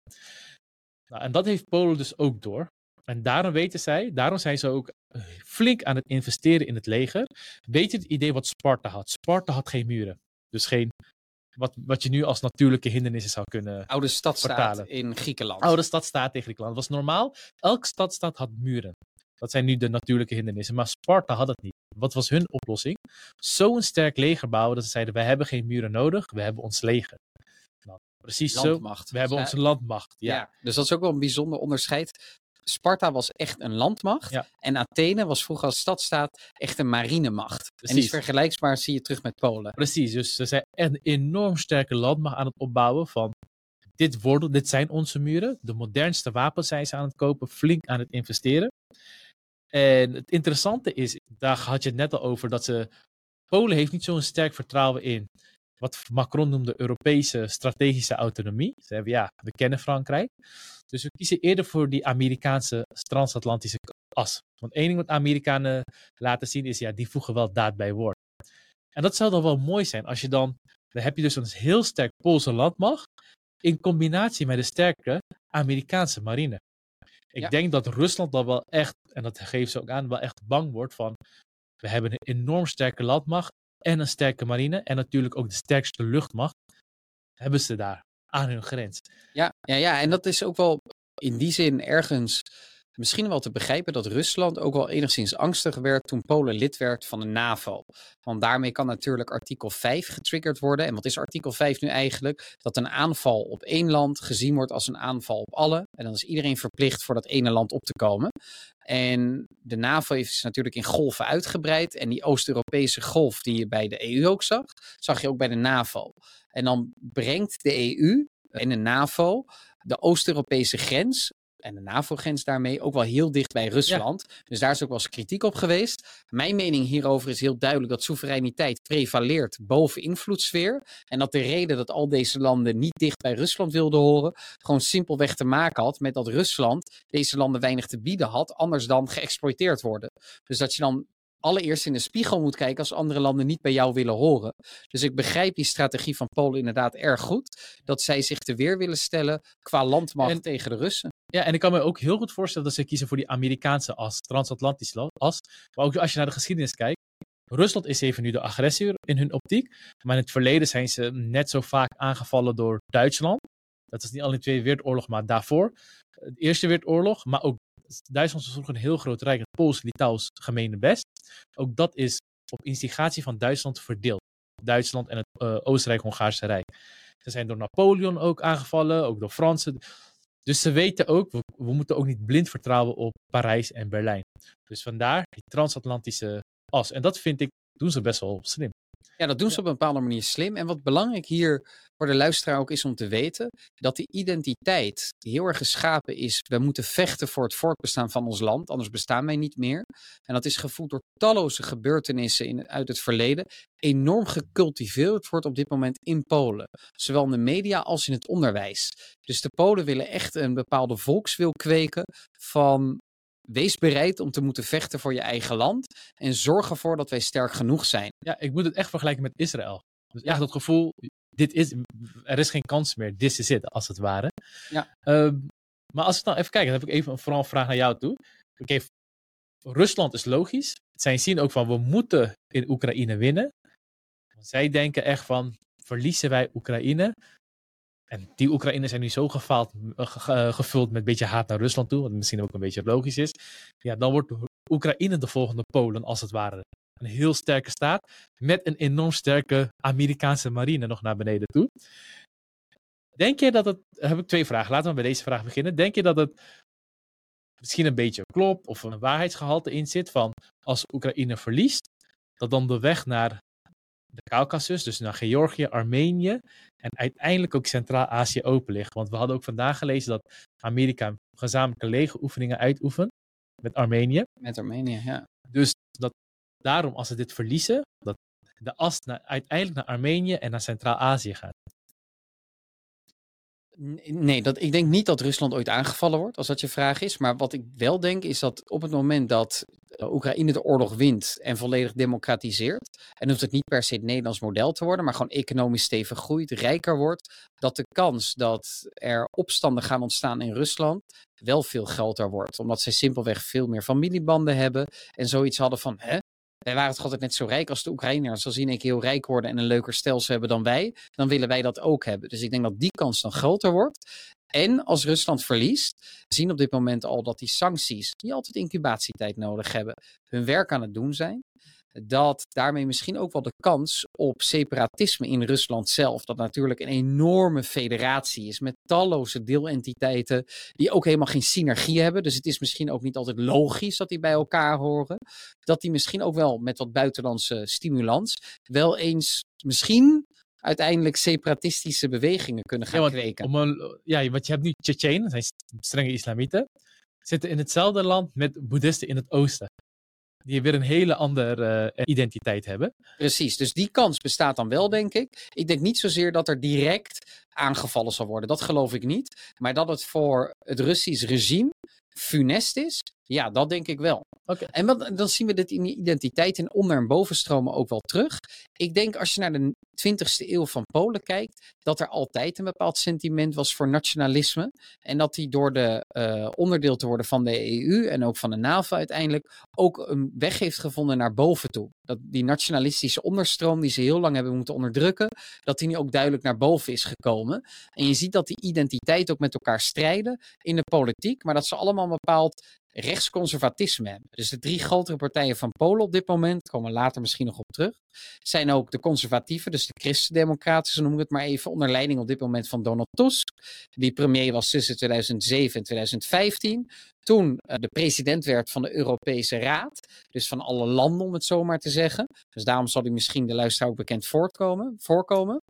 Nou, en dat heeft Polen dus ook door. En daarom weten zij, daarom zijn ze ook eh, flink aan het investeren in het leger. Weet je het idee wat Sparta had? Sparta had geen muren. Dus geen, wat, wat je nu als natuurlijke hindernissen zou kunnen Oude stadstaat in Griekenland. Oude stadstaat in Griekenland. Dat was normaal. Elke stadstaat had muren. Dat zijn nu de natuurlijke hindernissen. Maar Sparta had het niet. Wat was hun oplossing? Zo'n sterk leger bouwen dat ze zeiden: wij hebben geen muren nodig, we hebben ons leger. Precies landmacht. zo. We hebben onze landmacht. Ja. Dus dat is ook wel een bijzonder onderscheid. Sparta was echt een landmacht. En Athene was vroeger als stadstaat echt een marinemacht. Precies. En iets vergelijkbaar zie je terug met Polen. Precies, dus ze zijn een enorm sterke landmacht aan het opbouwen van dit, worden, dit zijn onze muren. De modernste wapens zijn ze aan het kopen, flink aan het investeren. En het interessante is, daar had je het net al over, dat ze. Polen heeft niet zo'n sterk vertrouwen in wat Macron noemde Europese strategische autonomie. Ze hebben ja, we kennen Frankrijk. Dus we kiezen eerder voor die Amerikaanse transatlantische as. Want één ding wat Amerikanen laten zien is, ja, die voegen wel daad bij woord. En dat zou dan wel mooi zijn als je dan, dan heb je dus een heel sterk Poolse landmacht in combinatie met een sterke Amerikaanse marine. Ik denk dat Rusland dan wel echt, en dat geeft ze ook aan, wel echt bang wordt van, we hebben een enorm sterke landmacht en een sterke marine en natuurlijk ook de sterkste luchtmacht hebben ze daar aan hun grens. Ja, ja, ja, en dat is ook wel in die zin ergens misschien wel te begrijpen dat Rusland ook wel enigszins angstig werd toen Polen lid werd van de NAVO. Want daarmee kan natuurlijk artikel 5 getriggerd worden. En wat is artikel 5 nu eigenlijk? Dat een aanval op één land gezien wordt als een aanval op alle. En dan is iedereen verplicht voor dat ene land op te komen. En de NAVO is natuurlijk in golven uitgebreid. En die Oost-Europese golf die je bij de EU ook zag, zag je ook bij de NAVO. En dan brengt de EU en de NAVO de Oost-Europese grens en de NAVO-grens daarmee ook wel heel dicht bij Rusland. Dus daar is ook wel eens kritiek op geweest. Mijn mening hierover is heel duidelijk dat soevereiniteit prevaleert boven invloedssfeer. En dat de reden dat al deze landen niet dicht bij Rusland wilden horen, gewoon simpelweg te maken had met dat Rusland deze landen weinig te bieden had, anders dan geëxploiteerd worden. Dus dat je dan allereerst in de spiegel moet kijken als andere landen niet bij jou willen horen. Dus ik begrijp die strategie van Polen inderdaad erg goed. Dat zij zich te weer willen stellen qua landmacht tegen de Russen. Ja, en ik kan me ook heel goed voorstellen dat ze kiezen voor die Amerikaanse as, transatlantische as. Maar ook als je naar de geschiedenis kijkt, Rusland is even nu de agressor in hun optiek. Maar in het verleden zijn ze net zo vaak aangevallen door Duitsland. Dat is niet alleen de Tweede Wereldoorlog, maar daarvoor. De Eerste Wereldoorlog, maar ook Duitsland was vroeger een heel groot rijk, het Pools, Litouws gemene best. Ook dat is op instigatie van Duitsland verdeeld. Duitsland en het uh, Oostenrijk-Hongaarse Rijk. Ze zijn door Napoleon ook aangevallen, ook door Fransen. Dus ze weten ook, we, moeten ook niet blind vertrouwen op Parijs en Berlijn. Dus vandaar die transatlantische as. En dat vind ik, doen ze best wel slim. Ja, dat doen ze op een bepaalde manier slim. En wat belangrijk hier voor de luisteraar ook is om te weten, dat die identiteit die heel erg geschapen is, we moeten vechten voor het voortbestaan van ons land, anders bestaan wij niet meer. En dat is gevoed door talloze gebeurtenissen in, uit het verleden, enorm gecultiveerd wordt op dit moment in Polen. Zowel in de media als in het onderwijs. Dus de Polen willen echt een bepaalde volkswil kweken van wees bereid om te moeten vechten voor je eigen land. En zorg ervoor dat wij sterk genoeg zijn. Ja, ik moet het echt vergelijken met Israël. Dus echt dat gevoel, dit is, er is geen kans meer. This is it, als het ware. Ja. Uh, maar als we dan even kijken, dan heb ik even vooral een vraag naar jou toe. Oké, Rusland is logisch. Zij zien ook van, we moeten in Oekraïne winnen. Zij denken echt van, verliezen wij Oekraïne, en die Oekraïners zijn nu zo gefaald, uh, gevuld met een beetje haat naar Rusland toe, wat misschien ook een beetje logisch is. Ja, dan wordt Oekraïne de volgende Polen, als het ware. Een heel sterke staat, met een enorm sterke Amerikaanse marine nog naar beneden toe. Denk je dat het, heb ik twee vragen, laten we bij deze vraag beginnen. Denk je dat het misschien een beetje klopt of een waarheidsgehalte in zit van als Oekraïne verliest, dat dan de weg naar de Caucasus, dus naar Georgië, Armenië en uiteindelijk ook Centraal-Azië open ligt. Want we hadden ook vandaag gelezen dat Amerika gezamenlijke legeroefeningen uitoefent met Armenië. Met Armenië, ja. Dus dat daarom, als ze dit verliezen, dat de as naar, uiteindelijk naar Armenië en naar Centraal-Azië gaat. Nee, dat, ik denk niet dat Rusland ooit aangevallen wordt, als dat je vraag is. Maar wat ik wel denk, is dat op het moment dat Oekraïne de oorlog wint en volledig democratiseert, en hoeft het niet per se het Nederlands model te worden, maar gewoon economisch stevig groeit, rijker wordt, dat de kans dat er opstanden gaan ontstaan in Rusland wel veel groter wordt. Omdat zij simpelweg veel meer familiebanden hebben en zoiets hadden van, hè, wij waren toch altijd net zo rijk als de Oekraïners. Als ik heel rijk worden en een leuker stelsel hebben dan wij, dan willen wij dat ook hebben. Dus ik denk dat die kans dan groter wordt. En als Rusland verliest, zien op dit moment al dat die sancties, die altijd incubatietijd nodig hebben, hun werk aan het doen zijn dat daarmee misschien ook wel de kans op separatisme in Rusland zelf, dat natuurlijk een enorme federatie is met talloze deelentiteiten die ook helemaal geen synergie hebben. Dus het is misschien ook niet altijd logisch dat die bij elkaar horen. Dat die misschien ook wel met wat buitenlandse stimulans wel eens misschien uiteindelijk separatistische bewegingen kunnen gaan ja, kweken. Om een, ja, want je hebt nu Tsjetsjenen, dat zijn strenge islamieten, zitten in hetzelfde land met boeddhisten in het oosten. die weer een hele andere uh, identiteit hebben. Precies, dus die kans bestaat dan wel, denk ik. Ik denk niet zozeer dat er direct aangevallen zal worden. Dat geloof ik niet. Maar dat het voor het Russisch regime funest is, ja, dat denk ik wel. Okay. En wat, dan zien we dit in die identiteit in onder- en bovenstromen ook wel terug. Ik denk als je naar de 20e eeuw van Polen kijkt, dat er altijd een bepaald sentiment was voor nationalisme. En dat die door de uh, onderdeel te worden van de EU en ook van de NAVO uiteindelijk ook een weg heeft gevonden naar boven toe. Dat die nationalistische onderstroom die ze heel lang hebben moeten onderdrukken, dat die nu ook duidelijk naar boven is gekomen. En je ziet dat die identiteit ook met elkaar strijden in de politiek, maar dat ze allemaal een bepaald rechtsconservatisme hebben. Dus de drie grotere partijen van Polen op dit moment, komen we later misschien nog op terug, zijn ook de conservatieven, dus de christendemocraten, zo noem ik het maar even, onder leiding op dit moment van Donald Tusk, die premier was tussen 2007 en 2015. Toen uh, de president werd van de Europese Raad, dus van alle landen om het zo maar te zeggen. Dus daarom zal hij misschien de luisteraar ook bekend voortkomen, voorkomen.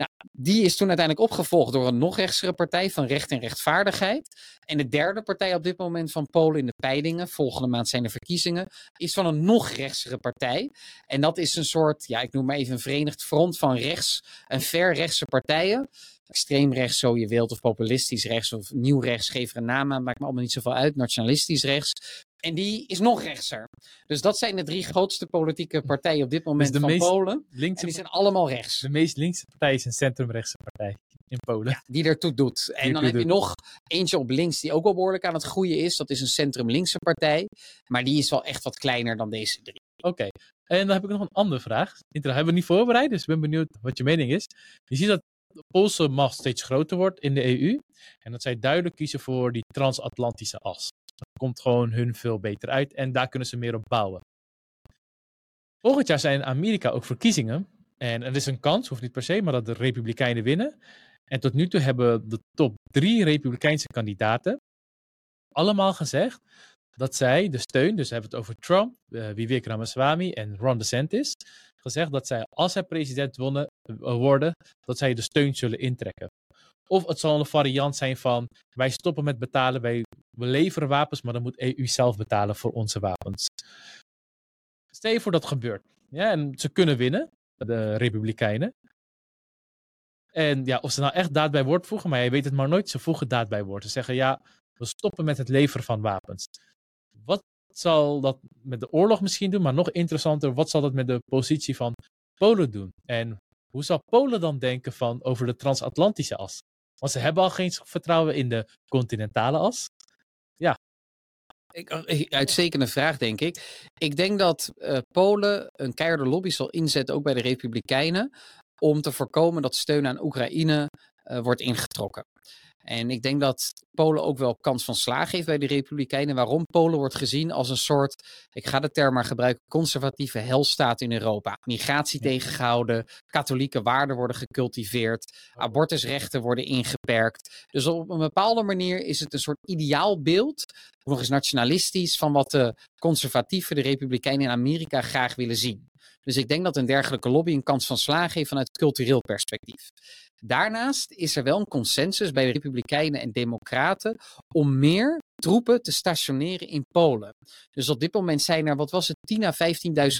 Nou, die is toen uiteindelijk opgevolgd door een nog rechtsere partij van Recht en Rechtvaardigheid. En de derde partij op dit moment van Polen in de peilingen, volgende maand zijn er verkiezingen, is van een nog rechtsere partij. En dat is een soort, ja, ik noem maar even een verenigd front van rechts en ver rechtse partijen. Extreem rechts, zo je wilt, of populistisch rechts, of nieuw rechts, geef er een naam aan, maakt me allemaal niet zoveel uit. Nationalistisch rechts. En die is nog rechtser. Dus dat zijn de drie grootste politieke partijen op dit moment dus van meest Polen. Linkse, En die zijn allemaal rechts. de meest linkse partij is een centrumrechtse partij in Polen. Ja, die ertoe doet. En dan heb je nog eentje op links die ook wel behoorlijk aan het groeien is. Dat is een centrum-linkse partij. Maar die is wel echt wat kleiner dan deze drie. Oké. En dan heb ik nog een andere vraag. Hebben we niet voorbereid, dus ik ben benieuwd wat je mening is. Je ziet dat de Poolse macht steeds groter wordt in de EU. En dat zij duidelijk kiezen voor die transatlantische as. Dat komt gewoon hun veel beter uit en daar kunnen ze meer op bouwen. Volgend jaar zijn in Amerika ook verkiezingen. En er is een kans, hoeft niet per se, maar dat de Republikeinen winnen. En tot nu toe hebben de top drie Republikeinse kandidaten allemaal gezegd dat zij de steun, dus we hebben het over Trump, uh, Vivek Ramaswamy en Ron DeSantis, gezegd dat zij, als zij president wonnen, uh, worden, dat zij de steun zullen intrekken. Of het zal een variant zijn van, wij stoppen met betalen, wij, we leveren wapens, maar dan moet EU zelf betalen voor onze wapens. Stel je voor dat gebeurt. Ja, en ze kunnen winnen, de Republikeinen. En ja, of ze nou echt daad bij woord voegen, maar je weet het maar nooit, ze voegen daad bij woord. Ze zeggen, ja, we stoppen met het leveren van wapens. Wat zal dat met de oorlog misschien doen? Maar nog interessanter, wat zal dat met de positie van Polen doen? En hoe zal Polen dan denken van over de transatlantische as? Want ze hebben al geen vertrouwen in de continentale as. Ja. Ik, uitstekende vraag, denk ik. Ik denk dat uh, Polen een keiharde lobby zal inzetten, ook bij de Republikeinen, om te voorkomen dat steun aan Oekraïne uh, wordt ingetrokken. En ik denk dat Polen ook wel kans van slagen heeft bij de Republikeinen. Waarom Polen wordt gezien als een soort, ik ga de term maar gebruiken, conservatieve helstaat in Europa. Migratie tegengehouden, katholieke waarden worden gecultiveerd, abortusrechten worden ingeperkt. Dus op een bepaalde manier is het een soort ideaalbeeld, nog eens nationalistisch, van wat de conservatieven, de Republikeinen in Amerika graag willen zien. Dus ik denk dat een dergelijke lobby een kans van slagen heeft vanuit cultureel perspectief. Daarnaast is er wel een consensus bij Republikeinen en Democraten om meer troepen te stationeren in Polen. Dus op dit moment zijn er, wat was het, 10.000 à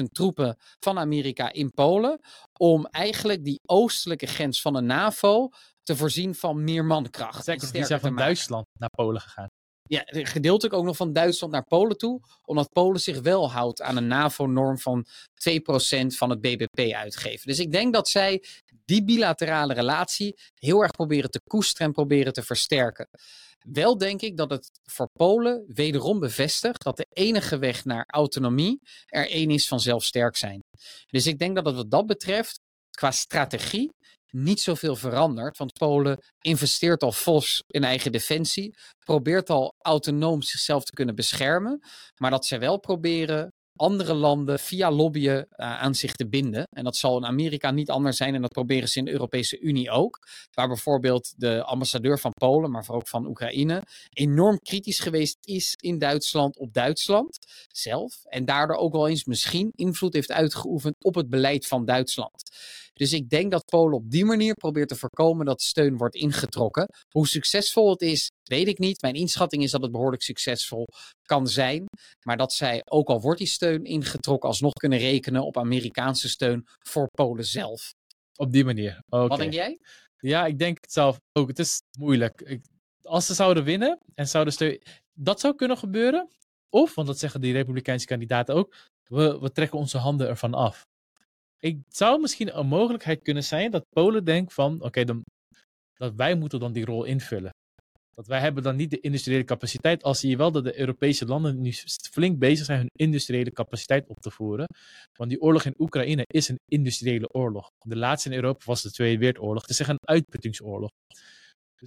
15.000 troepen van Amerika in Polen. Om eigenlijk die oostelijke grens van de NAVO te voorzien van meer mankracht. Zeker, die zijn van Duitsland naar Polen gegaan. Ja, gedeeltelijk ook nog van Duitsland naar Polen toe. Omdat Polen zich wel houdt aan een NAVO-norm van 2% van het BBP uitgeven. Dus ik denk dat zij die bilaterale relatie heel erg proberen te koesteren en proberen te versterken. Wel denk ik dat het voor Polen wederom bevestigt dat de enige weg naar autonomie er één is van zelfsterk zijn. Dus ik denk dat het wat dat betreft, qua strategie, niet zoveel verandert. Want Polen investeert al fors in eigen defensie, probeert al autonoom zichzelf te kunnen beschermen, maar dat ze wel proberen andere landen via lobbyen uh, aan zich te binden. En dat zal in Amerika niet anders zijn en dat proberen ze in de Europese Unie ook. Waar bijvoorbeeld de ambassadeur van Polen, maar ook van Oekraïne, enorm kritisch geweest is in Duitsland op Duitsland zelf. En daardoor ook wel eens misschien invloed heeft uitgeoefend op het beleid van Duitsland. Dus ik denk dat Polen op die manier probeert te voorkomen dat steun wordt ingetrokken. Hoe succesvol het is, weet ik niet. Mijn inschatting is dat het behoorlijk succesvol kan zijn. Maar dat zij, ook al wordt die steun ingetrokken, alsnog kunnen rekenen op Amerikaanse steun voor Polen zelf. Op die manier. Wat denk jij? Ja, ik denk het zelf ook. Het is moeilijk. Ik- als ze zouden winnen en zouden steun... Dat zou kunnen gebeuren. Of, want dat zeggen die Republikeinse kandidaten ook, we, we trekken onze handen ervan af. Ik zou misschien een mogelijkheid kunnen zijn dat Polen denkt van, oké, dat wij moeten dan die rol invullen. Dat wij hebben dan niet de industriële capaciteit. Al zie je wel dat de Europese landen nu flink bezig zijn hun industriële capaciteit op te voeren. Want die oorlog in Oekraïne is een industriële oorlog. De laatste in Europa was de Tweede Wereldoorlog. Het is een uitputtingsoorlog.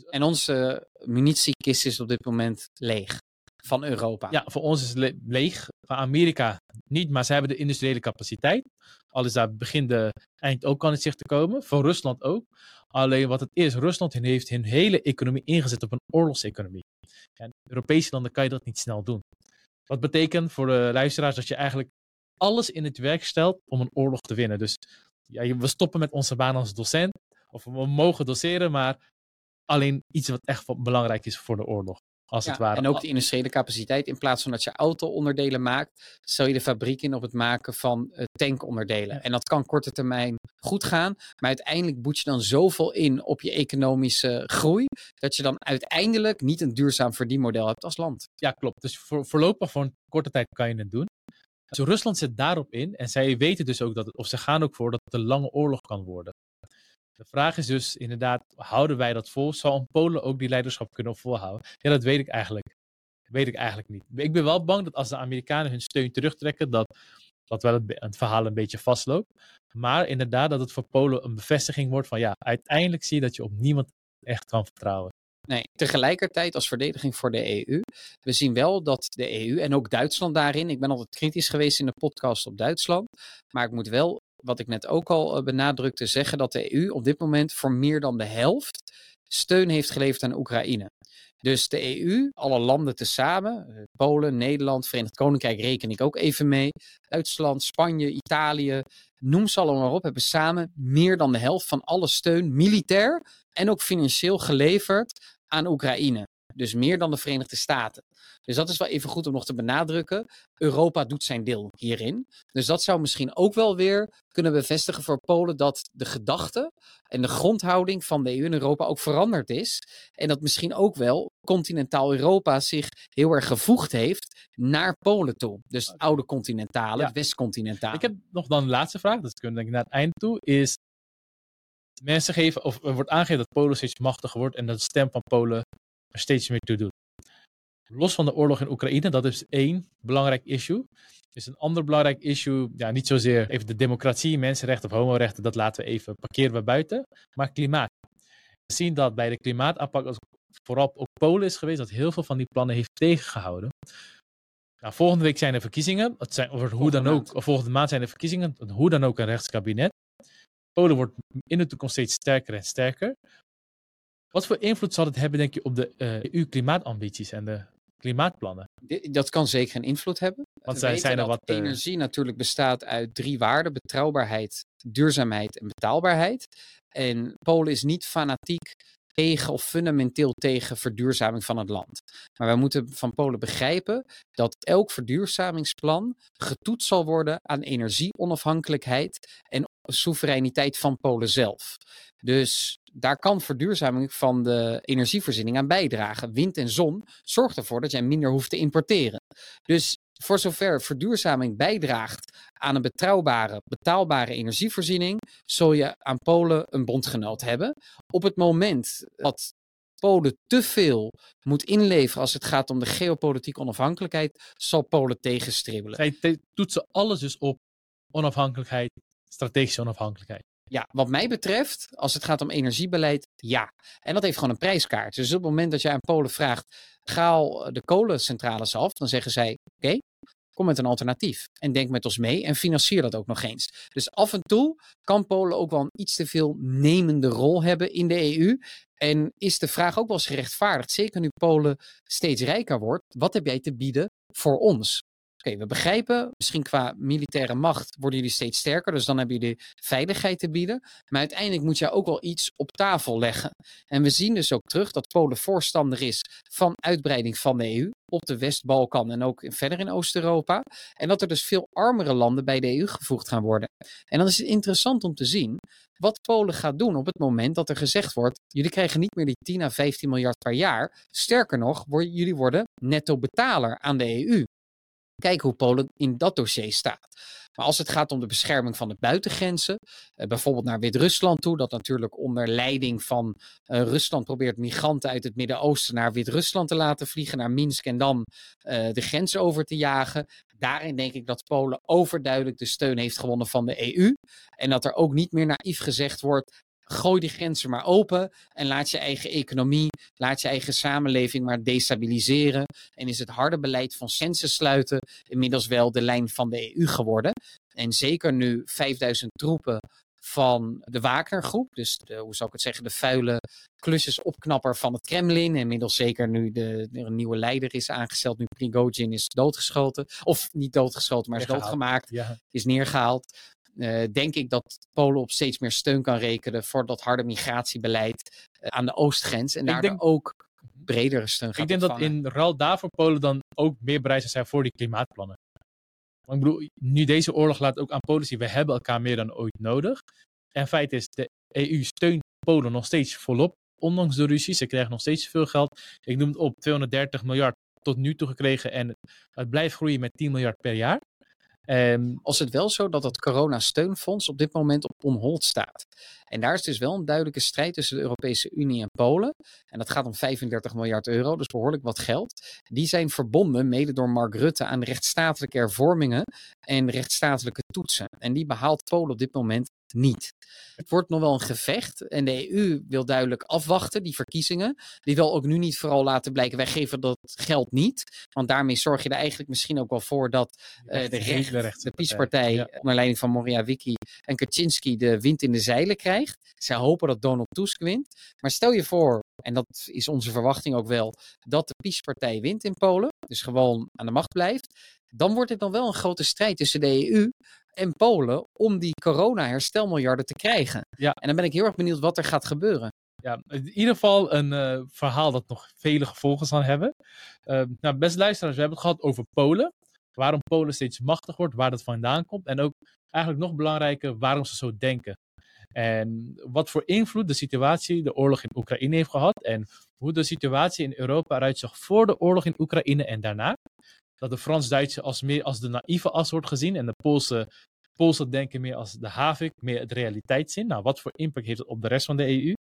En onze munitiekist is op dit moment leeg van Europa. Ja, voor ons is het le- leeg. Van Amerika niet, maar ze hebben de industriële capaciteit. Al is daar begin de eind ook aan het zicht te komen. Voor Rusland ook. Alleen wat het is, Rusland heeft hun hele economie ingezet op een oorlogseconomie. In Europese landen kan je dat niet snel doen. Wat betekent voor de luisteraars dat je eigenlijk alles in het werk stelt om een oorlog te winnen. Dus ja, we stoppen met onze baan als docent. Of we mogen doseren, maar alleen iets wat echt belangrijk is voor de oorlog. Als Ja, het ware. En ook de industriële capaciteit. In plaats van dat je auto-onderdelen maakt, stel je de fabriek in op het maken van eh, tankonderdelen. Ja. En dat kan korte termijn goed gaan. Maar uiteindelijk boet je dan zoveel in op je economische groei. Dat je dan uiteindelijk niet een duurzaam verdienmodel hebt als land. Ja, klopt. Dus voor, voorlopig voor een korte tijd kan je het doen. Dus Rusland zit daarop in en zij weten dus ook dat het, of ze gaan ook voor dat het een lange oorlog kan worden. De vraag is dus inderdaad, houden wij dat vol? Zal een Polen ook die leiderschap kunnen volhouden? Ja, dat weet ik eigenlijk. Weet ik eigenlijk niet. Ik ben wel bang dat als de Amerikanen hun steun terugtrekken, dat, dat wel het, het verhaal een beetje vastloopt. Maar inderdaad, dat het voor Polen een bevestiging wordt van ja, uiteindelijk zie je dat je op niemand echt kan vertrouwen. Nee, tegelijkertijd als verdediging voor de EU. We zien wel dat de EU en ook Duitsland daarin. Ik ben altijd kritisch geweest in de podcast op Duitsland. Maar ik moet wel, wat ik net ook al eh, benadrukte, zeggen dat de EU op dit moment voor meer dan de helft steun heeft geleverd aan Oekraïne. Dus de EU, alle landen tezamen, eh, Polen, Nederland, Verenigd Koninkrijk reken ik ook even mee. Duitsland, Spanje, Italië, noem ze allemaal maar op, hebben samen meer dan de helft van alle steun, militair en ook financieel geleverd aan Oekraïne. Dus meer dan de Verenigde Staten. Dus dat is wel even goed om nog te benadrukken. Europa doet zijn deel hierin. Dus dat zou misschien ook wel weer kunnen bevestigen voor Polen dat de gedachte en de grondhouding van de EU en Europa ook veranderd is. En dat misschien ook wel continentaal Europa zich heel erg gevoegd heeft naar Polen toe. Dus het oude continentale, Ja. het westcontinentale. Ik heb nog dan een laatste vraag, dus kunnen denk ik naar het eind toe, is mensen geven, of er wordt aangegeven dat Polen steeds machtiger wordt en dat de stem van Polen steeds meer toe doet. Los van de oorlog in Oekraïne, dat is één belangrijk issue. Is een ander belangrijk issue, ja, niet zozeer even de democratie, mensenrechten of homorechten, dat laten we even, parkeren we buiten, maar klimaat. We zien dat bij de klimaataanpak, als vooral ook Polen is geweest, dat heel veel van die plannen heeft tegengehouden. Nou, volgende week zijn er verkiezingen. Het zijn, of hoe Volgende dan ook, of volgende maand zijn er verkiezingen. Hoe dan ook een rechtskabinet. Polen wordt in de toekomst steeds sterker en sterker. Wat voor invloed zal het hebben, denk je, op de eh, EU-klimaatambities en de klimaatplannen? Dat kan zeker een invloed hebben. Want We zijn- er wat, eh, energie natuurlijk bestaat uit drie waarden: betrouwbaarheid, duurzaamheid en betaalbaarheid. En Polen is niet fanatiek tegen of fundamenteel tegen verduurzaming van het land. Maar wij moeten van Polen begrijpen dat elk verduurzamingsplan getoetst zal worden aan energieonafhankelijkheid en soevereiniteit van Polen zelf. Dus daar kan verduurzaming van de energievoorziening aan bijdragen. Wind en zon zorgt ervoor dat jij minder hoeft te importeren. Dus voor zover verduurzaming bijdraagt aan een betrouwbare, betaalbare energievoorziening, zul je aan Polen een bondgenoot hebben. Op het moment dat Polen te veel moet inleveren als het gaat om de geopolitieke onafhankelijkheid, zal Polen tegenstribbelen. Zij toetsen alles dus op onafhankelijkheid, strategische onafhankelijkheid. Ja, wat mij betreft, als het gaat om energiebeleid, ja. En dat heeft gewoon een prijskaart. Dus op het moment dat je aan Polen vraagt, gaal de kolencentrales af, dan zeggen zij, oké, kom met een alternatief. En denk met ons mee en financier dat ook nog eens. Dus af en toe kan Polen ook wel een iets te veel nemende rol hebben in de EU. En is de vraag ook wel eens gerechtvaardigd, zeker nu Polen steeds rijker wordt, wat heb jij te bieden voor ons? Oké, we begrijpen, misschien qua militaire macht worden jullie steeds sterker, dus dan hebben jullie veiligheid te bieden. Maar uiteindelijk moet je ook wel iets op tafel leggen. En we zien dus ook terug dat Polen voorstander is van uitbreiding van de EU op de West-Balkan en ook verder in Oost-Europa. En dat er dus veel armere landen bij de EU gevoegd gaan worden. En dan is het interessant om te zien wat Polen gaat doen op het moment dat er gezegd wordt: jullie krijgen niet meer die 10 à 15 miljard per jaar. Sterker nog, jullie worden netto betaler aan de EU. Kijk hoe Polen in dat dossier staat. Maar als het gaat om de bescherming van de buitengrenzen, eh, bijvoorbeeld naar Wit-Rusland toe, dat natuurlijk onder leiding van uh, Rusland probeert migranten uit het Midden-Oosten naar Wit-Rusland te laten vliegen, naar Minsk en dan uh, de grens over te jagen. Daarin denk ik dat Polen overduidelijk de steun heeft gewonnen van de EU. En dat er ook niet meer naïef gezegd wordt: gooi die grenzen maar open en laat je eigen economie, laat je eigen samenleving maar destabiliseren. En is het harde beleid van census sluiten inmiddels wel de lijn van de EU geworden. En zeker nu 5000 troepen van de Wagner-groep, dus de, hoe zou ik het zeggen, de vuile klusjesopknapper van het Kremlin. Inmiddels zeker nu de, er een nieuwe leider is aangesteld, nu Prigozhin is doodgeschoten. Of niet doodgeschoten, maar is doodgemaakt, ja. is neergehaald. Uh, denk ik dat Polen op steeds meer steun kan rekenen voor dat harde migratiebeleid uh, aan de oostgrens. En daardoor ook bredere steun gaat Ik denk ontvangen. dat in ruil daarvoor Polen dan ook meer bereid zijn voor die klimaatplannen. Maar ik bedoel, nu deze oorlog laat ook aan Polen zien, we hebben elkaar meer dan ooit nodig. En feit is, de EU steunt Polen nog steeds volop, ondanks de ruzie. Ze krijgen nog steeds veel geld. Ik noem het op 230 miljard tot nu toe gekregen en het blijft groeien met 10 miljard per jaar. Um, als het wel zo dat het corona-steunfonds op dit moment op onhold staat. En daar is dus wel een duidelijke strijd tussen de Europese Unie en Polen. En dat gaat om 35 miljard euro, dus behoorlijk wat geld. Die zijn verbonden, mede door Mark Rutte, aan rechtsstatelijke hervormingen en rechtsstatelijke toetsen. En die behaalt Polen op dit moment niet. Het wordt nog wel een gevecht en de EU wil duidelijk afwachten, die verkiezingen. Die wil ook nu niet vooral laten blijken, wij geven dat geld niet. Want daarmee zorg je er eigenlijk misschien ook wel voor dat uh, de, recht, de, de PiS-partij, ja. onder leiding van Morawiecki en Kaczynski, de wind in de zeilen krijgt. Zij hopen dat Donald Tusk wint. Maar stel je voor, en dat is onze verwachting ook wel, dat de PiS-partij wint in Polen, dus gewoon aan de macht blijft. Dan wordt het dan wel een grote strijd tussen de EU en Polen om die corona-herstelmiljarden te krijgen. Ja. En dan ben ik heel erg benieuwd wat er gaat gebeuren. Ja, in ieder geval een uh, verhaal dat nog vele gevolgen zal hebben. Uh, nou, beste luisteraars, we hebben het gehad over Polen. Waarom Polen steeds machtig wordt, waar dat vandaan komt. En ook eigenlijk nog belangrijker, waarom ze zo denken. En wat voor invloed de situatie, de oorlog in Oekraïne heeft gehad. En hoe de situatie in Europa eruit zag voor de oorlog in Oekraïne en daarna dat de Frans-Duitse als meer als de naïeve as wordt gezien en de Poolse, Poolse denken meer als de havik, meer het realiteitszin. Nou, wat voor impact heeft het op de rest van de EU?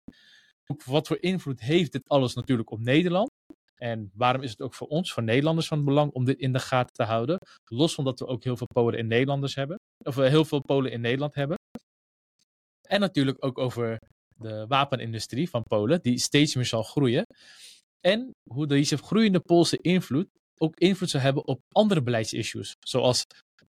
Wat voor invloed heeft dit alles natuurlijk op Nederland? En waarom is het ook voor ons, voor Nederlanders, van belang om dit in de gaten te houden? Los van dat we ook heel veel Polen in Nederlanders hebben, of we heel veel Polen in Nederland hebben. En natuurlijk ook over de wapenindustrie van Polen, die steeds meer zal groeien. En hoe deze groeiende Poolse invloed ook invloed zou hebben op andere beleidsissues. Zoals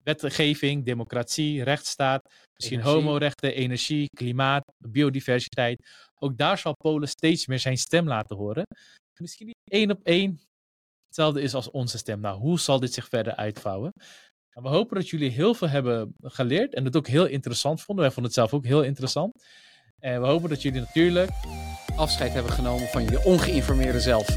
wetgeving, democratie, rechtsstaat, misschien energie. homorechten, energie, klimaat, biodiversiteit. Ook daar zal Polen steeds meer zijn stem laten horen. Misschien niet één op één hetzelfde is als onze stem. Nou, hoe zal dit zich verder uitvouwen? Nou, we hopen dat jullie heel veel hebben geleerd en het ook heel interessant vonden. Wij vonden het zelf ook heel interessant. En we hopen dat jullie natuurlijk afscheid hebben genomen van je ongeïnformeerde zelf.